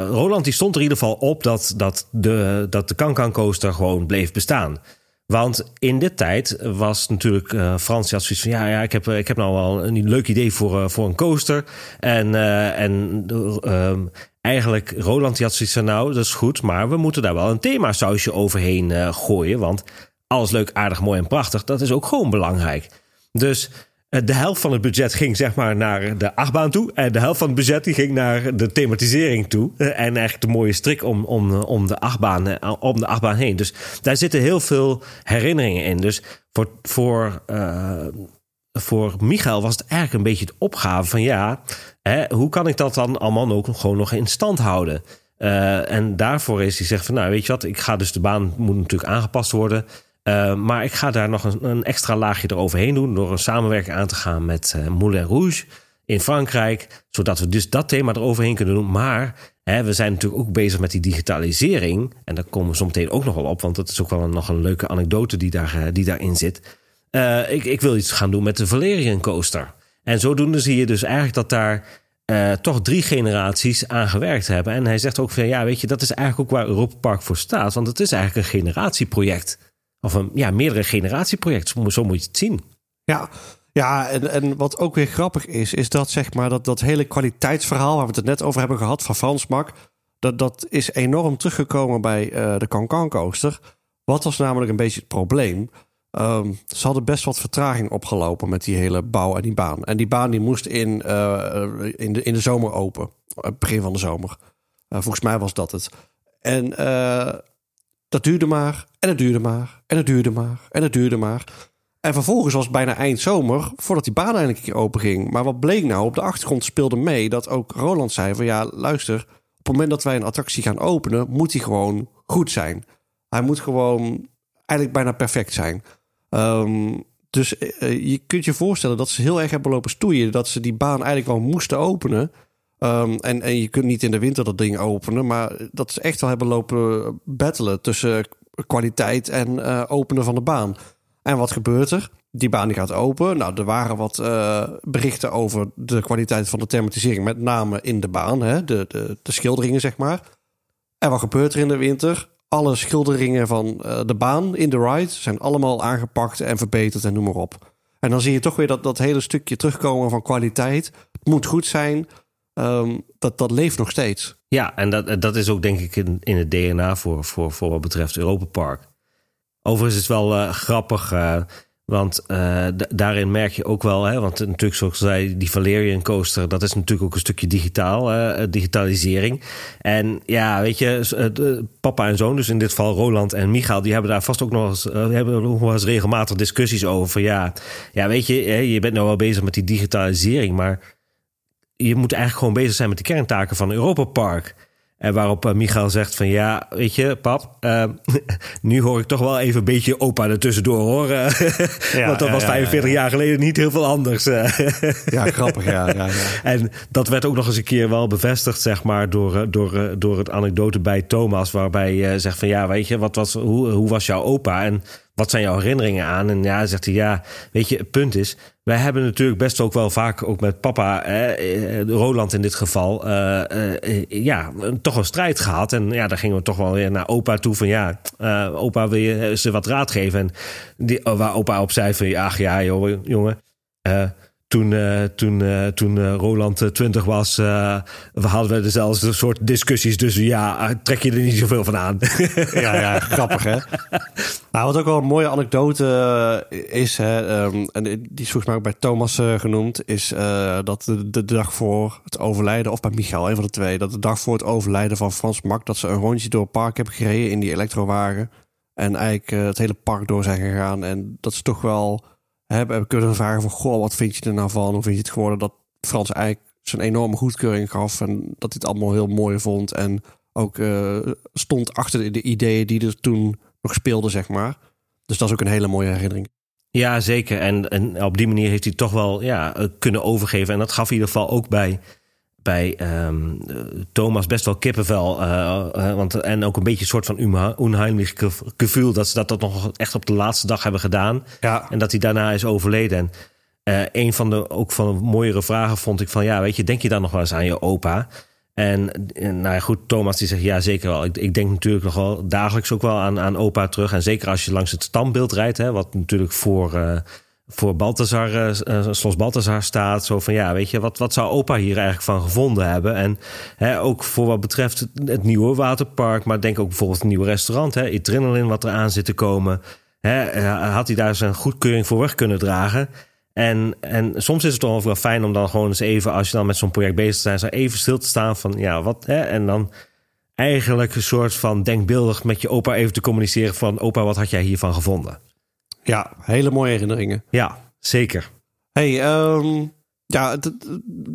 Roland die stond er in ieder geval op dat, dat de, dat de Kankan coaster gewoon bleef bestaan. Want in dit tijd was natuurlijk uh, Frans had zoiets van... ja, ja ik, heb, ik heb nou wel een leuk idee voor, voor een coaster. En, uh, en ehm, eigenlijk, Roland die had zoiets van... nou, dat is goed, maar we moeten daar wel een themasausje overheen gooien. Want alles leuk, aardig, mooi en prachtig, dat is ook gewoon belangrijk. Dus eh, de helft van het budget ging zeg maar naar de achtbaan toe. En de helft van het budget die ging naar de thematisering toe. Eh, en eigenlijk de mooie strik om, om, om, de achtbaan, eh, om de achtbaan heen. Dus daar zitten heel veel herinneringen in. Dus voor, voor, voor Michael was het eigenlijk een beetje het opgave van ja, hè, hoe kan ik dat dan allemaal ook gewoon nog in stand houden? En daarvoor is hij zegt van nou weet je wat, ik ga dus de baan moet natuurlijk aangepast worden. Uh, maar ik ga daar nog een, een, extra laagje eroverheen doen door een samenwerking aan te gaan met uh, Moulin Rouge in Frankrijk, zodat we dus dat thema eroverheen kunnen doen. Maar hè, we zijn natuurlijk ook bezig met die digitalisering en daar komen we zo meteen ook nog wel op, want dat is ook wel nog een leuke anekdote die, daar, uh, die daarin zit. ik, ik wil iets gaan doen met de Valerian Coaster. En zodoende zie je dus eigenlijk dat daar toch drie generaties aan gewerkt hebben. En hij zegt ook van ja, weet je, dat is eigenlijk ook waar Europa Park voor staat, want het is eigenlijk een generatieproject. Of een ja, meerdere generatieproject. Zo moet je het zien. Ja, ja, en, en wat ook weer grappig is, is dat zeg maar dat, dat hele kwaliteitsverhaal waar we het net over hebben gehad van Frans Mak, dat, dat is enorm teruggekomen bij uh, de Cancan Coaster. Wat was namelijk een beetje het probleem? Um, ze hadden best wat vertraging opgelopen met die hele bouw en die baan. En die baan die moest in, uh, in, de, in de zomer open. Begin van de zomer. Volgens mij was dat het. En dat duurde maar en het duurde maar en het duurde maar en het duurde maar. En vervolgens was het bijna eind zomer voordat die baan eindelijk een keer open ging. Maar wat bleek nou? Op de achtergrond speelde mee dat ook Roland zei van ja, luister, op het moment dat wij een attractie gaan openen, moet die gewoon goed zijn. Hij moet gewoon eigenlijk bijna perfect zijn. Um, dus uh, je kunt je voorstellen dat ze heel erg hebben lopen stoeien. Dat ze die baan eigenlijk wel moesten openen. Um, en, en je kunt niet in de winter dat ding openen. Maar dat ze echt wel hebben lopen battelen tussen kwaliteit en uh, openen van de baan. En wat gebeurt er? Die baan gaat open. Nou, er waren wat uh, berichten over de kwaliteit van de thematisering. Met name in de baan, hè? De, de, de schilderingen, zeg maar. En wat gebeurt er in de winter? Alle schilderingen van uh, de baan in de ride zijn allemaal aangepakt en verbeterd en noem maar op. En dan zie je toch weer dat, dat hele stukje terugkomen van kwaliteit. Het moet goed zijn. Um, dat, dat leeft nog steeds. Ja, en dat, dat is ook denk ik in, in het DNA voor, voor, voor wat betreft Europa Park. Overigens is het wel uh, grappig, uh, want uh, daarin merk je ook wel, hè, want natuurlijk zoals zei, die Valerian coaster, dat is natuurlijk ook een stukje digitaal, digitalisering. En ja, weet je, papa en zoon, dus in dit geval Roland en Michael, die hebben daar vast ook nog eens, hebben nog eens regelmatig discussies over. Ja, ja, weet je, je bent nou wel bezig met die digitalisering, maar je moet eigenlijk gewoon bezig zijn met de kerntaken van Europa Park. En waarop uh, Michael zegt van ja, weet je, pap, uh, [LAUGHS] nu hoor ik toch wel even een beetje opa ertussendoor horen. Ja, [LAUGHS] Want dat was 45 jaar geleden niet heel veel anders. [LAUGHS] ja, grappig, ja, ja, En dat werd ook nog eens een keer wel bevestigd, zeg maar, door, door, door het anekdote bij Thomas. Waarbij je zegt van ja, weet je, wat was, hoe, hoe was jouw opa? En wat zijn jouw herinneringen aan? En ja, zegt hij ja, weet je, het punt is, wij hebben natuurlijk best ook wel vaak, ook met papa, eh, Roland in dit geval, uh, uh, ja, toch een strijd gehad. En ja, dan gingen we toch wel weer naar opa toe van ja, opa wil je ze wat raad geven. En die, waar opa op zei van ach ja, joh, jongen, toen, uh, toen, uh, toen uh, Roland 20 was, we hadden we dezelfde soort discussies. Dus ja, trek je er niet zoveel van aan. [LAUGHS] ja, ja, grappig hè. nou, wat ook wel een mooie anekdote is, hè, um, en die is volgens mij ook bij Thomas genoemd, is dat de, dag voor het overlijden, of bij Michael, een van de twee, dat de dag voor het overlijden van Frans Mak, dat ze een rondje door het park hebben gereden in die elektrowagen. En eigenlijk het hele park door zijn gegaan. En dat ze toch wel hebben kunnen vragen van... Goh, wat vind je er nou van? Hoe vind je het geworden dat Frans eigenlijk zijn enorme goedkeuring gaf... en dat hij het allemaal heel mooi vond... en ook uh, stond achter de ideeën die er toen nog speelden, zeg maar. Dus dat is ook een hele mooie herinnering. Ja, zeker. En, en op die manier heeft hij toch wel ja, kunnen overgeven. En dat gaf in ieder geval ook bij bij ehm, Thomas best wel kippenvel. Uh, want, en ook een beetje een soort van onheimlich gevoel. Dat ze dat, dat nog echt op de laatste dag hebben gedaan. Ja. En dat hij daarna is overleden. En een van de ook van de mooiere vragen vond ik van... ja, weet je, denk je dan nog wel eens aan je opa? En, nou ja, goed, Thomas die zegt ja, zeker wel. Ik, ik, denk natuurlijk nog wel dagelijks ook wel aan, aan opa terug. En zeker als je langs het standbeeld rijdt, hè, wat natuurlijk voor, voor Balthazar, uh, Slos Balthazar staat. Zo van ja, weet je, wat, wat zou opa hier eigenlijk van gevonden hebben? En hè, ook voor wat betreft het nieuwe waterpark, maar denk ook bijvoorbeeld het nieuwe restaurant, hè, Adrenaline, wat er aan zit te komen. Hè, had hij daar zijn goedkeuring voor weg kunnen dragen? En, en soms is het toch wel fijn om dan gewoon eens even, als je dan met zo'n project bezig bent, zo even stil te staan van ja, wat hè? En dan eigenlijk een soort van denkbeeldig met je opa even te communiceren van opa, wat had jij hiervan gevonden? Ja, hele mooie herinneringen. Ja, zeker. Hey, um, ja,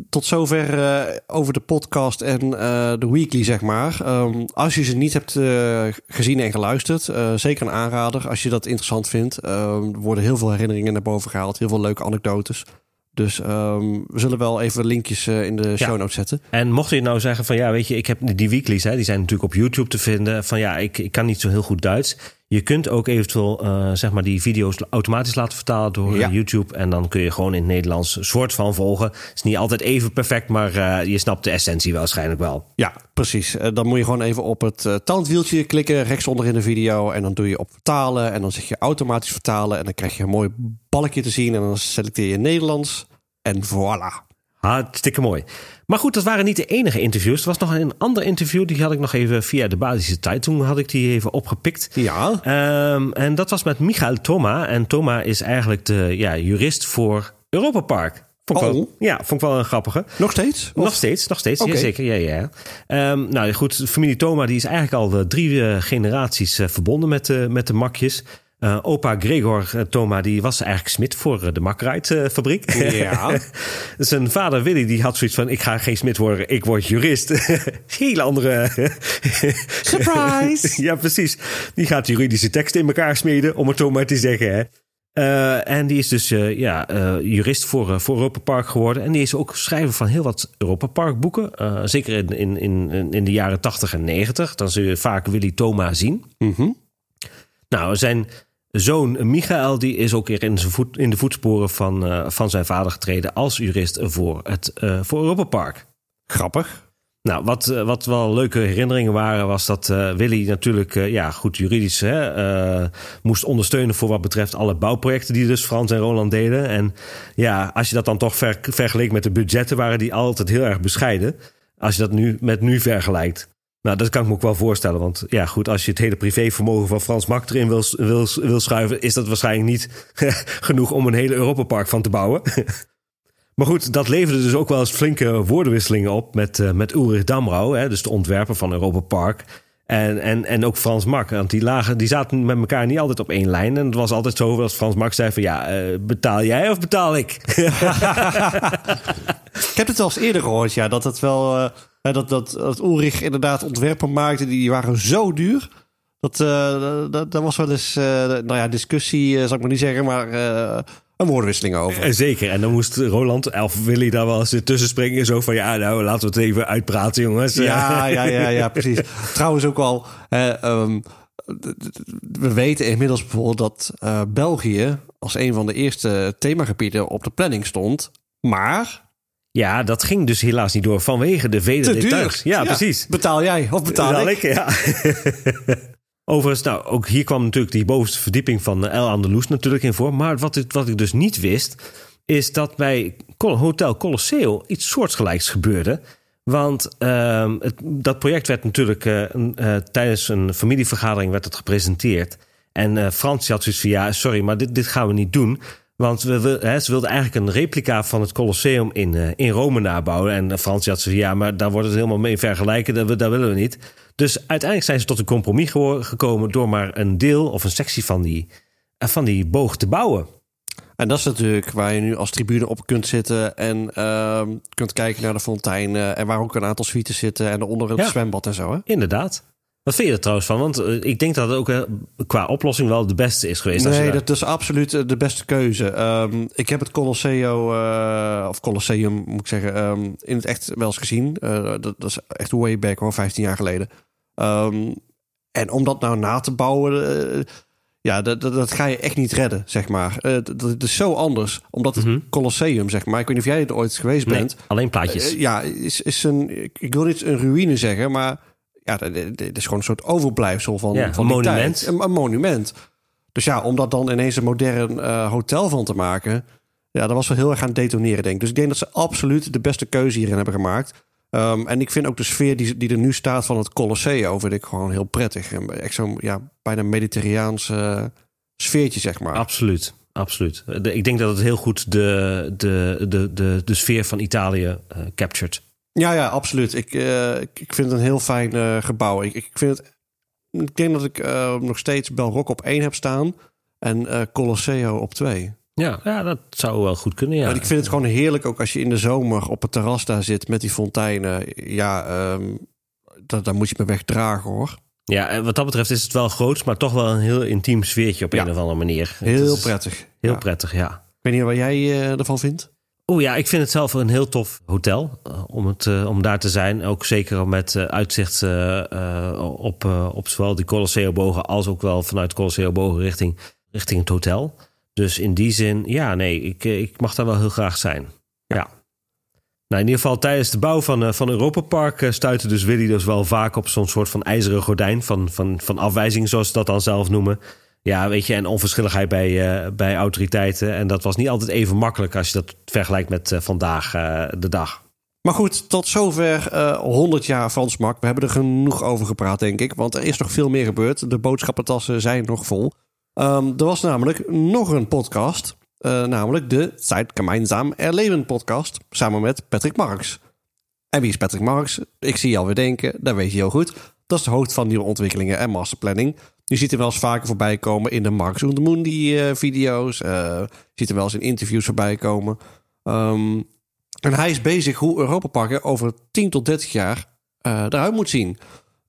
tot zover uh, over de podcast en uh, de weekly, zeg maar. Um, als je ze niet hebt uh, gezien en geluisterd, zeker een aanrader. Als je dat interessant vindt, um, er worden heel veel herinneringen naar boven gehaald. Heel veel leuke anekdotes. Dus um, we zullen wel even linkjes uh, in de show notes zetten. En mocht je nou zeggen van ja, weet je, ik heb die weeklies, hè, die zijn natuurlijk op YouTube te vinden. Van ja, ik, ik kan niet zo heel goed Duits. Je kunt ook eventueel uh, zeg maar die video's automatisch laten vertalen door ja. YouTube. En dan kun je gewoon in het Nederlands soort van volgen. is niet altijd even perfect, maar uh, je snapt de essentie waarschijnlijk wel. Ja, precies. dan moet je gewoon even op het tandwieltje klikken, rechtsonder in de video. En dan doe je op vertalen. En dan zeg je automatisch vertalen. En dan krijg je een mooi balkje te zien. En dan selecteer je Nederlands. En voilà. Hartstikke mooi. Maar goed, dat waren niet de enige interviews. Er was nog een ander interview, die had ik nog even via de basische tijd. Toen had ik die even opgepikt. Ja. Um, en dat was met Michael Thoma. En Thoma is eigenlijk de ja, jurist voor Europa Park. Vond ik oh. wel, ja, vond ik wel een grappige. Nog steeds? Of? Nog steeds, nog steeds. Okay. Jazeker, ja, ja. Um, nou goed, familie Thoma die is eigenlijk al de drie uh, generaties uh, verbonden met, uh, met de makjes. Uh, opa Gregor uh, Thoma die was eigenlijk smid voor uh, de Makkerite fabriek. Ja. [LAUGHS] Zijn vader Willy die had zoiets van: ik ga geen smid worden, ik word jurist. [LAUGHS] Hele andere. [LAUGHS] Surprise! ja, precies. Die gaat juridische teksten in elkaar smeden, om het zo maar te zeggen. Hè. Uh, en die is dus uh, ja, uh, jurist voor, voor Europa Park geworden. En die is ook schrijver van heel wat Europa Park boeken. zeker in, in, in, in de jaren 80 en 90. Dan zul je vaak Willy Thoma zien. Mm -hmm. Nou, zijn zoon Michael die is ook weer in, zijn voet, in de voetsporen van, uh, van zijn vader getreden als jurist voor het uh, voor Europa Park. Grappig. Nou, wat, uh, wat wel leuke herinneringen waren, was dat Willy natuurlijk ja, goed juridisch hè, moest ondersteunen voor wat betreft alle bouwprojecten die dus Frans en Roland deden. En ja, als je dat dan toch ver, vergeleek met de budgetten, waren die altijd heel erg bescheiden. Als je dat nu met nu vergelijkt. Nou, dat kan ik me ook wel voorstellen. Want ja, goed, als je het hele privévermogen van Frans Mak erin wil, wil, wil schuiven, is dat waarschijnlijk niet [LAUGHS] genoeg om een hele Europapark van te bouwen. [LAUGHS] maar goed, dat leverde dus ook wel eens flinke woordenwisselingen op met, uh, met Ulrich Damrau, hè, dus de ontwerper van Europa Park. En, en, en ook Frans Mak. Want die, lagen, die zaten met elkaar niet altijd op één lijn. En het was altijd zo dat Frans Mak zei van... ja, uh, betaal jij of betaal ik? [LAUGHS] ik heb het al eens eerder gehoord, ja. Dat het wel... Uh dat, dat, dat Ulrich inderdaad ontwerpen maakte, die waren zo duur. Dat, dat, dat, was wel eens, nou ja, discussie, uh, zal ik maar niet zeggen, maar een woordenwisseling over. Zeker, en dan moest Roland, of Willy daar wel eens tussen springen. Zo van, ja, nou, laten we het even uitpraten, jongens. Ja, ja, ja, ja [LAUGHS] precies. Trouwens ook al, um, we weten inmiddels bijvoorbeeld dat België als een van de eerste themagebieden op de planning stond. Maar ja, dat ging dus helaas niet door vanwege de vele details. Ja, ja, precies. Betaal jij of betaal, betaal ik? ik? Ja. [LAUGHS] Overigens, nou, ook hier kwam natuurlijk die bovenste verdieping van El Andalus natuurlijk in voor. Maar wat ik, wat ik dus niet wist, is dat bij Hotel Colosseo iets soortgelijks gebeurde. Want het, dat project werd natuurlijk uh, uh, tijdens een familievergadering werd het gepresenteerd. En Frans had zoiets van, ja, sorry, maar dit, dit gaan we niet doen. Want we, hè, ze wilden eigenlijk een replica van het Colosseum in, in Rome nabouwen. En Frans had ze ja, maar daar wordt het helemaal mee vergelijken. Dat, dat willen we niet. Dus uiteindelijk zijn ze tot een compromis gekomen door maar een deel of een sectie van die, uh, van die boog te bouwen. En dat is natuurlijk waar je nu als tribune op kunt zitten en uh, kunt kijken naar de fontein. en waar ook een aantal suites zitten en onder het ja, zwembad en zo. Hè? Inderdaad. Wat vind je er trouwens van? Want eh, ik denk dat het ook eh, qua oplossing wel de beste is geweest. Nee, dat is absoluut eh, de beste keuze. Ehm, ik heb het Colosseo, of Colosseum moet ik zeggen, ehm, in het echt wel eens gezien. Dat, dat is echt way back hoor, 15 jaar geleden. Ehm, en om dat nou na te bouwen, ja, dat, dat, dat ga je echt niet redden, zeg maar. Dat, dat is zo anders, omdat het Mhm. Colosseum, zeg maar, ik weet niet of jij er ooit geweest Nee, bent. alleen plaatjes. Ja, is, is een, ik, ik wil niet een ruïne zeggen, maar ja, dit is gewoon een soort overblijfsel van, Ja, van een monument. tijd. Een, een monument. Dus ja, om dat dan ineens een modern eh, hotel van te maken, ja, dat was wel heel erg aan detoneren, denk ik. Dus ik denk dat ze absoluut de beste keuze hierin hebben gemaakt. Ehm, en ik vind ook de sfeer die, die er nu staat van het Colosseo, vind ik gewoon heel prettig. En Echt zo'n ja, bijna mediterraans eh, sfeertje, zeg maar. Absoluut, absoluut. De- ik denk dat het heel goed de, de, de, de, de sfeer van Italië eh captured. Ja, ja, absoluut. Ik, eh, ik, ik vind het een heel fijn eh, gebouw. Ik, ik vind het. Ik denk dat ik eh, nog steeds Belrock op 1 heb staan en eh Colosseo op 2. Ja, ja, dat zou wel goed kunnen. Ja. Maar ik vind het gewoon heerlijk ook als je in de zomer op het terras daar zit met die fonteinen. Ja, ehm dat, daar moet je me wegdragen hoor. Ja, en wat dat betreft is het wel groot, maar toch wel een heel intiem sfeertje op Ja. een of andere manier. Het Heel prettig. Heel Ja. prettig, ja. Ik weet niet wat jij ervan vindt. Oh ja, ik vind het zelf een heel tof hotel eh, om, het, eh, om daar te zijn. Ook zeker met eh, uitzicht op, op zowel die Colosseo-bogen als ook wel vanuit Colosseo-bogen richting, richting het hotel. Dus in die zin, ja, nee, ik, ik mag daar wel heel graag zijn. Ja. Nou, in ieder geval tijdens de bouw van, van Europa Park stuitte dus Willy dus wel vaak op zo'n soort van ijzeren gordijn van, van, van afwijzing, zoals ze dat dan zelf noemen. Ja, weet je, en onverschilligheid bij, eh, bij autoriteiten. En dat was niet altijd even makkelijk als je dat vergelijkt met eh, vandaag eh, de dag. Maar goed, tot zover eh 100 jaar Frans Mak. We hebben er genoeg over gepraat, denk ik. Want er is nog veel meer gebeurd. De boodschappentassen zijn nog vol. Ehm, er was namelijk nog een podcast. namelijk de Zeit Gemeinsam Erleben podcast. Samen met Patrick Marks. En wie is Patrick Marks? Ik zie je alweer denken. Dat weet je heel goed. Dat is de hoofd van nieuwe ontwikkelingen en masterplanning. Je ziet hem wel eens vaker voorbij komen in de Marks und Mundi eh, video's. Eh, je ziet hem wel eens in interviews voorbij komen. Ehm, en hij is bezig hoe Europa Parken over 10 tot 30 jaar eh, eruit moet zien.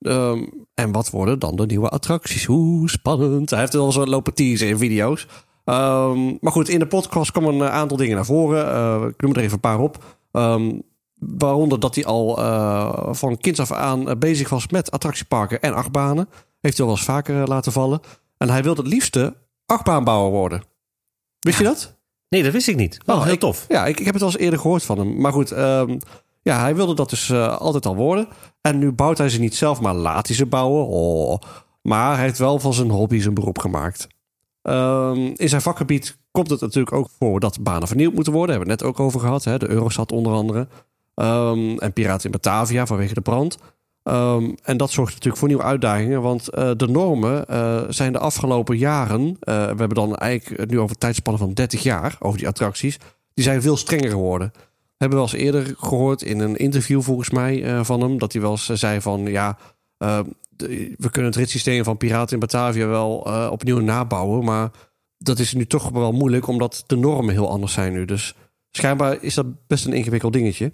Ehm, en wat worden dan de nieuwe attracties? Hoe spannend. Hij heeft al zo lopen teasen in video's. Ehm, maar goed, in de podcast komen een aantal dingen naar voren. Ik noem er even een paar op. waaronder dat hij al eh, van kinds af aan eh, bezig was met attractieparken en achtbanen. Heeft hij al wel eens vaker eh, laten vallen. En hij wil het liefste achtbaanbouwer worden. Wist je dat? Nee, dat wist ik niet. Oh, heel ik- tof. Ja, ik, ik heb het al eens eerder gehoord van hem. Maar goed, ehm, ja, hij wilde dat dus altijd al worden. En nu bouwt hij ze niet zelf, maar laat hij ze bouwen. Oh. Maar hij heeft wel van zijn hobby zijn beroep gemaakt. Ehm, in zijn vakgebied komt het natuurlijk ook voor dat banen vernieuwd moeten worden. Hebben we het net ook over gehad. Hè? De Eurostad onder andere. Ehm, en Piraten in Batavia vanwege de brand. Ehm, en dat zorgt natuurlijk voor nieuwe uitdagingen. Want eh, de normen eh, zijn de afgelopen jaren... eh, we hebben dan eigenlijk nu over tijdspannen van 30 jaar... over die attracties. Die zijn veel strenger geworden. We hebben wel eens eerder gehoord in een interview volgens mij van hem... dat hij wel eens zei van... ja, we kunnen het ritssysteem van Piraten in Batavia wel opnieuw nabouwen... maar dat is nu toch wel moeilijk... omdat de normen heel anders zijn nu. Dus schijnbaar is dat best een ingewikkeld dingetje.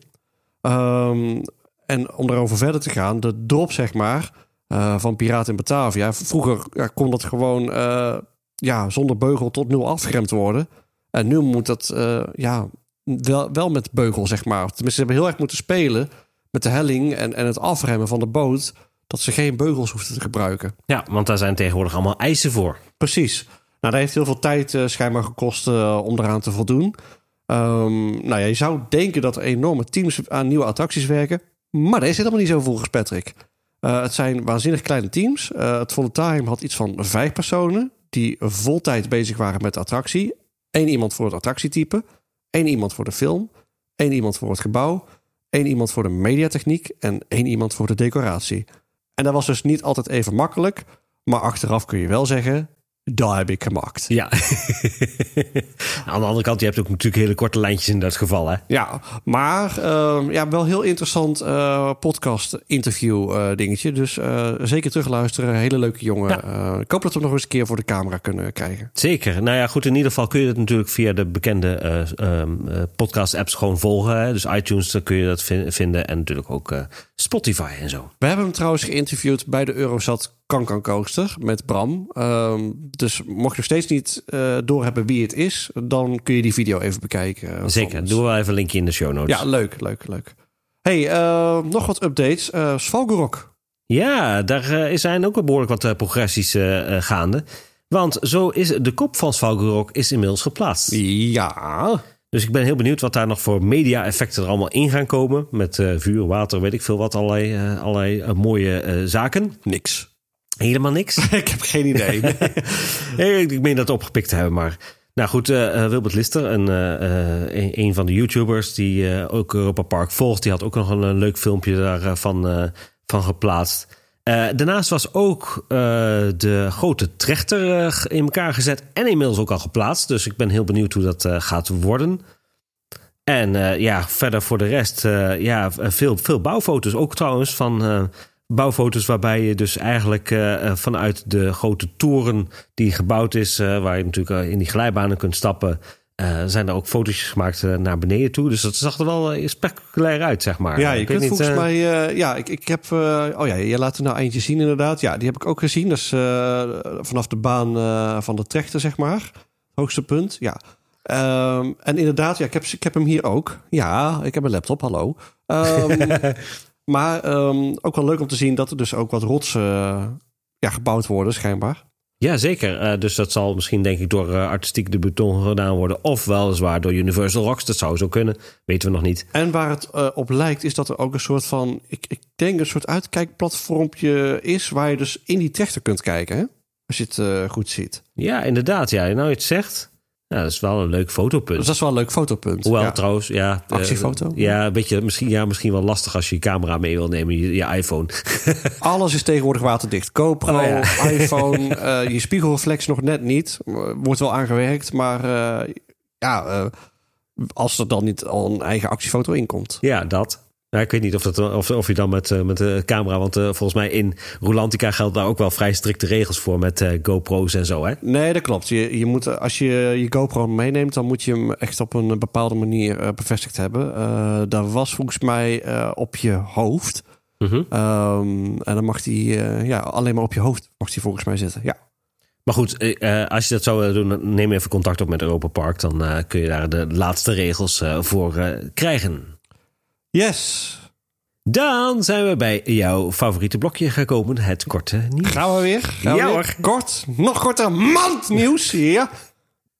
Ehm, en om daarover verder te gaan, de drop zeg maar eh, van Piraten in Batavia. Vroeger ja, kon dat gewoon eh, ja, zonder beugel tot nul afgeremd worden. En nu moet dat eh, ja, wel, wel met beugel zeg maar. Tenminste, ze hebben heel erg moeten spelen met de helling en, en het afremmen van de boot. Dat ze geen beugels hoefden te gebruiken. Ja, want daar zijn tegenwoordig allemaal eisen voor. Precies. Nou, dat heeft heel veel tijd schijnbaar gekost om eraan te voldoen. Ehm, nou ja, je zou denken dat er enorme teams aan nieuwe attracties werken. Maar dat is helemaal niet zo volgens Patrick. Eh, het zijn waanzinnig kleine teams. Eh, het Voluntarium had iets van vijf personen... die voltijd bezig waren met de attractie. Eén iemand voor het attractietype. één iemand voor de film. één iemand voor het gebouw. één iemand voor de mediatechniek. En één iemand voor de decoratie. En dat was dus niet altijd even makkelijk. Maar achteraf kun je wel zeggen... daar heb ik gemaakt. Ja. [LAUGHS] Aan de andere kant, je hebt ook natuurlijk hele korte lijntjes in dat geval, hè? Ja, maar uh, ja, wel heel interessant uh, podcast interview uh, dingetje. Dus zeker terugluisteren. Hele leuke jongen. Ja. ik hoop dat we nog eens een keer voor de camera kunnen krijgen. Zeker. Nou ja, goed. In ieder geval kun je dat natuurlijk via de bekende podcast apps gewoon volgen. Hè? Dus iTunes, daar kun je dat vinden. En natuurlijk ook Spotify en zo. We hebben hem trouwens geïnterviewd bij de Eurosat Kankan Coaster met Bram. Um, dus mocht je nog steeds niet uh, doorhebben wie het is, dan kun je die video even bekijken. Zeker, doen we wel even een linkje in de show notes. Ja, leuk, leuk, leuk. Hey, uh, nog wat updates. Uh, Svalgorok. Ja, daar zijn ook behoorlijk wat progressies gaande. Want zo is de kop van Svalgorok is inmiddels geplaatst. Ja. Dus ik ben heel benieuwd wat daar nog voor media-effecten er allemaal in gaan komen. Met vuur, water, weet ik veel wat, allerlei, allerlei mooie zaken. Niks. Helemaal niks? [LAUGHS] ik heb geen idee. [LAUGHS] ik meen dat opgepikt te hebben, maar... Nou goed, uh, Wilbert Lister, een, uh, een, een, van de YouTubers die uh, ook Europa Park volgt, die had ook nog een, een leuk filmpje daarvan van geplaatst. daarnaast was ook de grote trechter in elkaar gezet en inmiddels ook al geplaatst. Dus ik ben heel benieuwd hoe dat gaat worden. En ja, verder voor de rest, ja, veel, veel bouwfoto's. Ook trouwens van bouwfoto's waarbij je dus eigenlijk uh, vanuit de grote toren die gebouwd is, uh, waar je natuurlijk in die glijbanen kunt stappen, uh, zijn er ook foto's gemaakt naar beneden toe. Dus dat zag er wel spectaculair uit, zeg maar. Ja, je kunt volgens mij, ja, ik, ik heb, oh ja, je laat er nou eentje zien inderdaad. Ja, die heb ik ook gezien. Dat is vanaf de baan van de trechter, zeg maar. Hoogste punt, ja. Um, en inderdaad, ja, ik heb, ik heb hem hier ook. Ja, ik heb een laptop, hallo. Um, [LAUGHS] Maar um, ook wel leuk om te zien dat er dus ook wat rotsen uh, ja, gebouwd worden, schijnbaar. Ja, zeker. Uh, dus dat zal misschien, denk ik, door uh, artistiek de beton gedaan worden. Of weliswaar door Universal Rocks. Dat zou zo kunnen. Weten we nog niet. En waar het uh, op lijkt, is dat er ook een soort van. Ik, ik denk een soort uitkijkplatformpje is. Waar je dus in die trechter kunt kijken. Hè? Als je het goed ziet. Ja, inderdaad. Ja, nou je het zegt. Ja, dat is wel een leuk fotopunt. Dus dat is wel een leuk fotopunt. Hoewel ja. trouwens, ja. Actiefoto? Uh, ja, een beetje, misschien, ja, misschien wel lastig als je je camera mee wil nemen, je, je iPhone. [LAUGHS] Alles is tegenwoordig waterdicht. GoPro, oh, ja. [LAUGHS] iPhone, uh, je spiegelreflex nog net niet. Wordt wel aangewerkt, maar uh, ja, als er dan niet al een eigen actiefoto in komt. Ja, dat. Nou, ik weet niet of, dat, of, of je dan met, uh, met de camera... want uh, volgens mij in Rolantica geldt daar ook wel vrij strikte regels voor... met uh, GoPro's en zo, hè? Nee, dat klopt. Je, je moet, als je je GoPro meeneemt... dan moet je hem echt op een bepaalde manier bevestigd hebben. dat was volgens mij op je hoofd. -hmm. um, en dan mag die ja, alleen maar op je hoofd mag die volgens mij zitten, ja. Maar goed, als je dat zou willen doen, neem even contact op met Europa Park. Dan kun je daar de laatste regels voor krijgen. Yes. Dan zijn we bij jouw favoriete blokje gekomen, het korte nieuws. Gaan we weer? Gaan ja. Kort, nog korter, mandnieuws. Ja.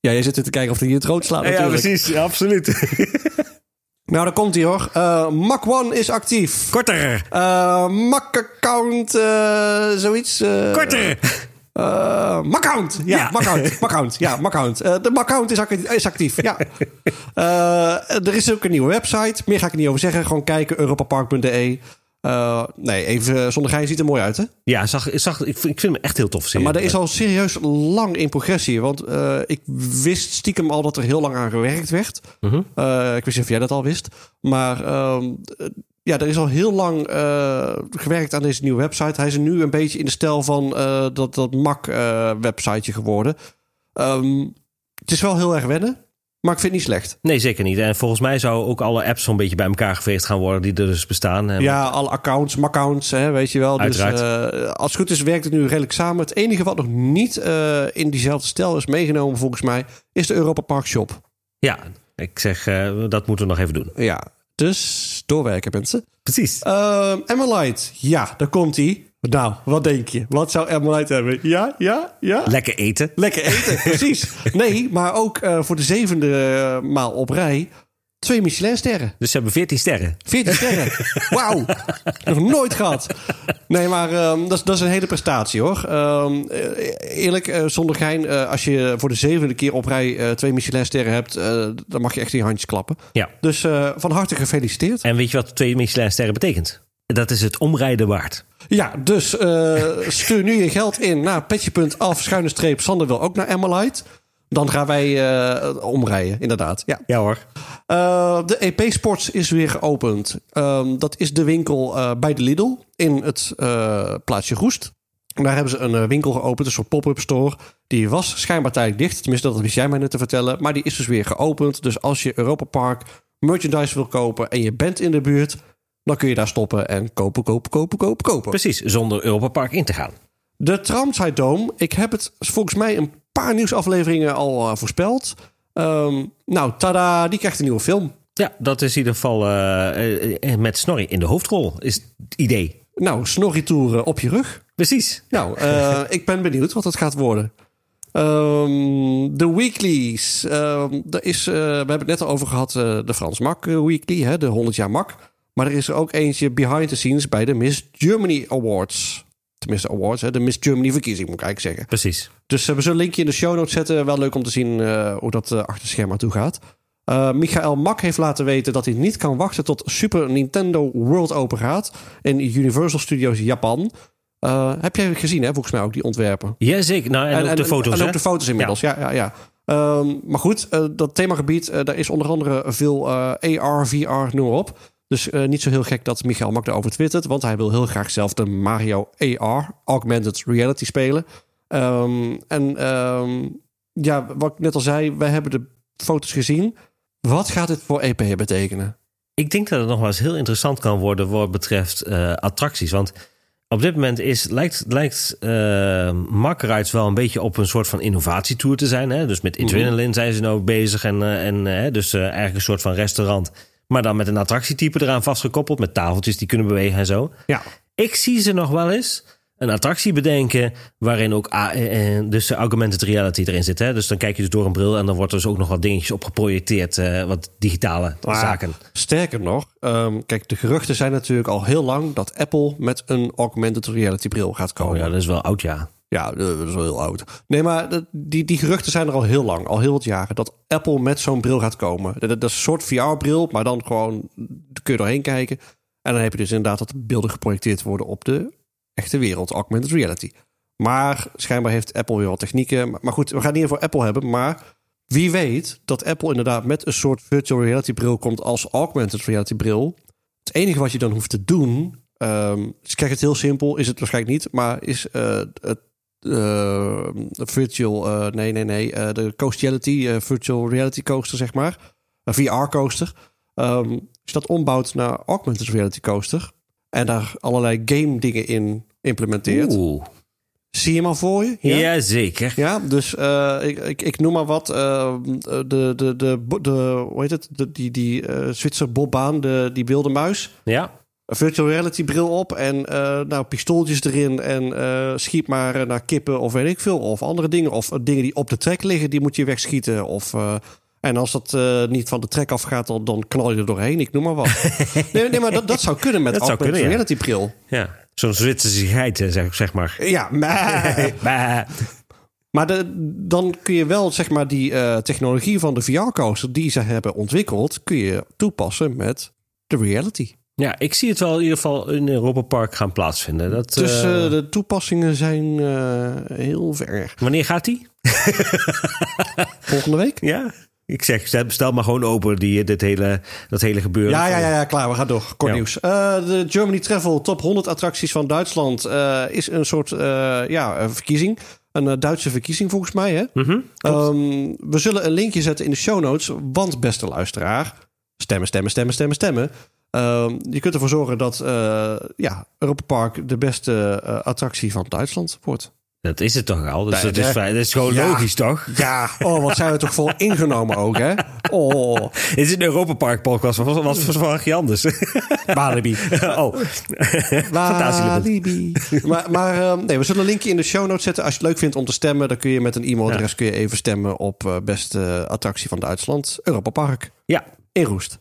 Ja, jij zit er te kijken of hij het rood slaat natuurlijk. Ja, precies. Absoluut. [LAUGHS] nou, daar komt hij hoor. Uh, Mac One is actief. Korter. Uh, Mac account, uh, zoiets. Korter. Uh. Ja, ja. Maccount. Ja, Maccount. Uh, de Maccount is, is actief. Ja. Uh, [LAUGHS] er is ook een nieuwe website. Meer ga ik er niet over zeggen. Gewoon kijken. europapark.de. Uh, nee, even zonder gein ziet er mooi uit, hè? Ja, zag, zag, ik, vind hem echt heel tof. Serie. Maar er is al serieus lang in progressie. Want uh, ik wist stiekem al dat er heel lang aan gewerkt werd. Uh -huh. uh, ik wist niet of jij dat al wist. Maar ehm, ja, er is al heel lang gewerkt aan deze nieuwe website. Hij is nu een beetje in de stijl van dat, dat Mac-websiteje geworden. Um, het is wel heel erg wennen, maar ik vind het niet slecht. Nee, zeker niet. En volgens mij zou ook alle apps zo'n beetje bij elkaar geveegd gaan worden die er dus bestaan. En ja, alle accounts, Mac-accounts, weet je wel. Dus als het goed is, werkt het nu redelijk samen. Het enige wat nog niet in diezelfde stijl is meegenomen, volgens mij, is de Europa Park Shop. Ja, ik zeg, dat moeten we nog even doen. Ja, dus doorwerken, mensen. Precies. Uh, Emmalite. Ja, daar komt hij. Nou, wat denk je? Wat zou Emmalite hebben? Ja, ja, ja. Lekker eten. Lekker eten, [LAUGHS] precies. Nee, maar ook uh, voor de zevende maal op rij Twee Michelin-sterren. Dus ze hebben veertien sterren. Veertien sterren. [LAUGHS] Wauw. Nog nooit gehad. Nee, maar um, dat, is, dat is een hele prestatie hoor. Um, eerlijk, uh, zonder gein. Uh, als je voor de zevende keer op rij uh, twee Michelin-sterren hebt... dan mag je echt die handjes klappen. Ja. Dus van harte gefeliciteerd. En weet je wat twee Michelin-sterren betekent? Dat is het omrijden waard. Ja, dus uh, stuur nu je geld in naar petje.af, schuine streep, Sander wil ook naar Emmalite. Dan gaan wij uh, omrijden, inderdaad. Ja, ja hoor. Uh, de EP Sports is weer geopend. Um, dat is de winkel bij de Lidl in het plaatsje Roest. Daar hebben ze een winkel geopend, een soort pop-up store. Die was schijnbaar tijdelijk dicht. Tenminste, dat wist jij mij net te vertellen. Maar die is dus weer geopend. Dus als je Europa Park merchandise wil kopen en je bent in de buurt, dan kun je daar stoppen en kopen, kopen, kopen, kopen, kopen. Precies, zonder Europa Park in te gaan. De Tramside Dome, ik heb het volgens mij een paar nieuwsafleveringen al uh, voorspeld. Um, nou, tada, die krijgt een nieuwe film. Ja, dat is in ieder geval uh, met Snorri in de hoofdrol, is het idee. Nou, Snorri-tour op je rug. Precies. Nou, uh, ik ben benieuwd wat het gaat worden. Um, de weeklies. Um, er is, uh, we hebben het net al over gehad, uh, de Frans Mak Weekly, hè, de 100 jaar Mak. Maar er is er ook eentje behind the scenes bij de Miss Germany Awards. Tenminste, awards, hè, de Miss Germany verkiezing, moet ik eigenlijk zeggen. Precies. Dus uh, we zullen een linkje in de show notes zetten. Wel leuk om te zien hoe dat achter het scherm toe gaat. Michael Mak heeft laten weten dat hij niet kan wachten tot Super Nintendo World open gaat in Universal Studios Japan. Uh, heb jij gezien, hè, volgens mij ook die ontwerpen? Jazeker, nou, en, en ook de foto's. En, en ook de foto's inmiddels, ja, ja, ja. ja. Um, maar goed, uh, dat themagebied, uh, daar is onder andere veel AR, VR, noem maar op. Dus niet zo heel gek dat Michael Mak daarover twittert. Want hij wil heel graag zelf de Mario AR, Augmented Reality, spelen. Um, en um, ja, wat ik net al zei, wij hebben de foto's gezien. Wat gaat dit voor EP betekenen? Ik denk dat het nog wel eens heel interessant kan worden wat betreft attracties. Want op dit moment is, lijkt, lijkt uh, wel een beetje op een soort van innovatietour te zijn. Hè? Dus met mhm. Adrenaline zijn ze nou bezig. En, uh, en dus eigenlijk een soort van restaurant. Maar dan met een attractietype eraan vastgekoppeld. Met tafeltjes die kunnen bewegen en zo. Ja. Ik zie ze nog wel eens een attractie bedenken waarin ook uh, dus augmented reality erin zit. Hè? Dus dan kijk je dus door een bril en dan wordt er dus ook nog wat dingetjes op geprojecteerd, uh, wat digitale zaken. Sterker nog, um, kijk, de geruchten zijn natuurlijk al heel lang dat Apple met een augmented reality bril gaat komen. Oh ja, dat is wel oud, ja. Ja, dat is wel heel oud. Nee, maar die, die geruchten zijn er al heel lang, al heel wat jaren, dat Apple met zo'n bril gaat komen. Dat, is een soort VR-bril, maar dan gewoon kun je doorheen kijken. En dan heb je dus inderdaad dat de beelden geprojecteerd worden op de echte wereld, augmented reality. Maar schijnbaar heeft Apple weer wat technieken. Maar goed, we gaan niet voor Apple hebben. Maar wie weet dat Apple inderdaad met een soort virtual reality bril komt als augmented reality bril. Het enige wat je dan hoeft te doen, um, dus kijk het heel simpel, is het waarschijnlijk niet, maar is uh, het uh, virtual, uh, nee, nee, nee, de Coastiality, virtual reality coaster, zeg maar. Een VR coaster. Um, als je dat ombouwt naar augmented reality coaster, en daar allerlei game dingen in implementeert. Oeh. Zie je hem al voor je? Ja, ja zeker. Ja, dus ik, ik, ik, noem maar wat. De, de, de, de, hoe heet het? De, die die Zwitser bobbaan, de, die wilde muis. Ja. Een virtual reality bril op en nou, pistooltjes erin en schiet maar naar kippen of weet ik veel. Of andere dingen. Of dingen die op de trek liggen, die moet je wegschieten. Of en als dat niet van de trek afgaat, dan, dan knal je er doorheen. Ik noem maar wat. [LAUGHS] nee, nee, maar dat, dat zou kunnen met een reality bril. Ja, zo'n Zwitserse geit, zeg, zeg maar. Ja, [LAUGHS] maar... Maar de, dan kun je wel zeg maar die uh, technologie van de VR-coaster die ze hebben ontwikkeld, kun je toepassen met de reality. Ja, ik zie het wel in ieder geval in Europa Park gaan plaatsvinden. Dat, dus uh, de toepassingen zijn heel ver. Wanneer gaat die? [LAUGHS] Volgende week? Ja. Ik zeg, stel maar gewoon open die, dit hele, dat hele gebeuren. Ja, ja, ja, ja klaar. We gaan door. Kort nieuws. Uh, de Germany Travel Top 100 attracties van Duitsland is een soort ja, verkiezing. Een Duitse verkiezing volgens mij. Hè? Mm -hmm, um, we zullen een linkje zetten in de show notes. Want beste luisteraar, stemmen, stemmen, stemmen, stemmen, stemmen. Um, je kunt ervoor zorgen dat ja, Europa Park de beste attractie van Duitsland wordt. Dat is het toch al. Dus dat, is, dat is gewoon logisch, toch? Ja, oh, wat zijn we toch vol ingenomen ook, hè? Oh. Is het een Europa Park podcast? Wat was verwacht je anders? [LAUGHS] Walibi. Oh. Walibi. maar maar um, nee, we zullen een linkje in de show notes zetten. Als je het leuk vindt om te stemmen, dan kun je met een e-mailadres kun je even stemmen op uh, beste attractie van Duitsland. Europa Park. Ja. In Roest.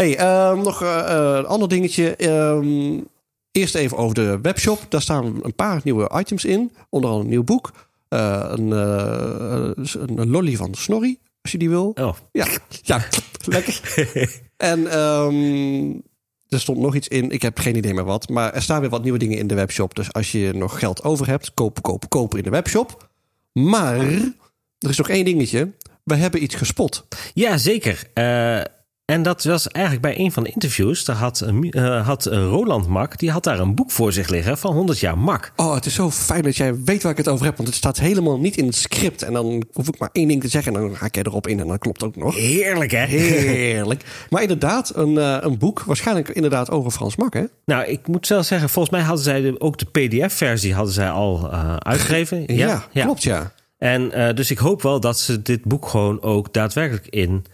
Hey, um, nog uh, een ander dingetje. Um, Eerst even over de webshop. Daar staan een paar nieuwe items in. Onder andere een nieuw boek. Uh, een, een lolly van Snorri, als je die wil. Oh. Ja, ja [LAUGHS] lekker. en um, er stond nog iets in. Ik heb geen idee meer wat. Maar er staan weer wat nieuwe dingen in de webshop. Dus als je nog geld over hebt, kopen, kopen, kopen in de webshop. Maar er is nog één dingetje. We hebben iets gespot. Ja, zeker. Uh, en dat was eigenlijk bij een van de interviews. Daar had, uh, had Roland Mak, die had daar een boek voor zich liggen van 100 jaar Mak. Oh, het is zo fijn dat jij weet waar ik het over heb. Want het staat helemaal niet in het script. En dan hoef ik maar één ding te zeggen. En dan ga ik erop in en dan klopt ook nog. Heerlijk, hè? Heerlijk. Maar inderdaad, een, uh, een boek. Waarschijnlijk inderdaad over Frans Mak, hè? Nou, ik moet zelf zeggen, volgens mij hadden zij de, ook de pdf-versie hadden zij al uh, uitgegeven. Ja, ja, ja, klopt, ja. En dus ik hoop wel dat ze dit boek gewoon ook daadwerkelijk in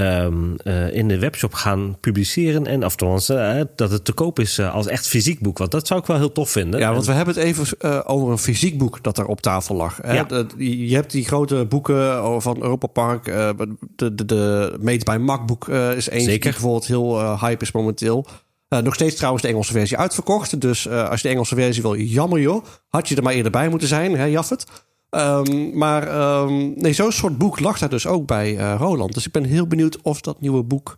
Um, uh, in de webshop gaan publiceren. En althans, uh, dat het te koop is uh, als echt fysiek boek. Want dat zou ik wel heel tof vinden. Ja, want we hebben het even over een fysiek boek dat er op tafel lag. Hè? Ja. je hebt die grote boeken van Europa Park. de, de, de Made by Mac boek is één die bijvoorbeeld heel hype is momenteel. nog steeds trouwens de Engelse versie uitverkocht. Dus als je de Engelse versie wil, jammer joh. Had je er maar eerder bij moeten zijn, hè Jaffet? Um, maar um, nee, zo'n soort boek lag daar dus ook bij uh, Roland. Dus ik ben heel benieuwd of dat nieuwe boek,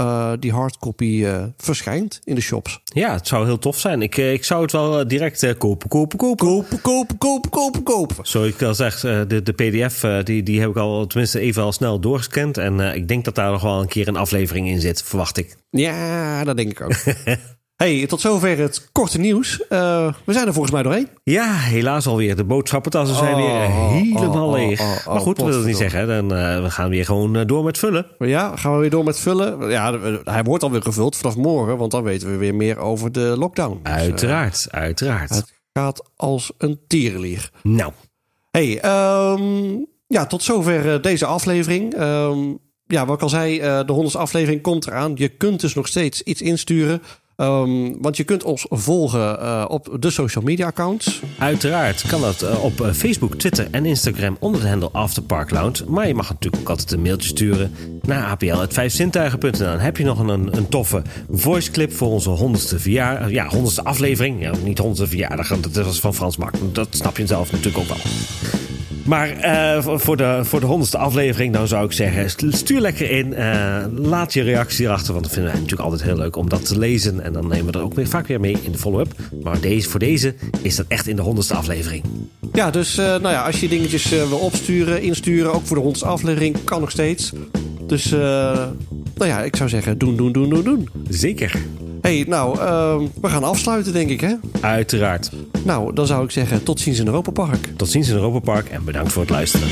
uh, die hardcopy, uh, verschijnt in de shops. Ja, het zou heel tof zijn. Ik, ik zou het wel direct kopen, kopen, kopen. Kopen, kopen, kopen, kopen, kopen. Zo ik al zeg, de, de pdf die, die heb ik al tenminste even al snel doorgescand. En ik denk dat daar nog wel een keer een aflevering in zit, verwacht ik. Ja, dat denk ik ook. [LAUGHS] Hey, tot zover het korte nieuws. Uh, we zijn er volgens mij doorheen. Ja, helaas alweer. De boodschappentassen zijn weer oh, helemaal oh, oh, leeg. maar goed, dat wil niet zeggen. Dan, uh, we gaan weer gewoon uh, door met vullen. Ja, gaan we weer door met vullen. Ja, hij wordt alweer gevuld vanaf morgen, want dan weten we weer meer over de lockdown. Dus, uiteraard, uiteraard. Het gaat als een tierenlier. Nou. Hey, um, ja, tot zover deze aflevering. Um, ja, wat ik al zei, de honderdste aflevering komt eraan. Je kunt dus nog steeds iets insturen. Um, want je kunt ons volgen uh, op de social media accounts. Uiteraard kan dat uh, op uh, Facebook, Twitter en Instagram onder de handle Afterpark Lounge. Maar je mag natuurlijk ook altijd een mailtje sturen naar apl.vijfzintuigen.nl. Dan heb je nog een, een toffe voice clip voor onze honderdste verjaardag. Ja, honderdste aflevering. Ja, niet honderdste verjaardag, dat was van Frans Mak. Dat snap je zelf natuurlijk ook wel. Maar uh, voor, de, voor de honderdste aflevering, dan zou ik zeggen: stuur lekker in. Uh, laat je reactie erachter. Want dat vinden wij natuurlijk altijd heel leuk om dat te lezen. En dan nemen we er ook weer vaak weer mee in de follow-up. Maar deze, voor deze is dat echt in de honderdste aflevering. Ja, dus uh, nou ja, als je dingetjes wil opsturen, insturen, ook voor de honderdste aflevering, kan nog steeds. Dus nou ja, ik zou zeggen: doen, doen, doen, doen, doen. Zeker hey, nou, uh, we gaan afsluiten, denk ik, hè? Uiteraard. Nou, dan zou ik zeggen tot ziens in Europa Park. Tot ziens in Europa Park en bedankt voor het luisteren.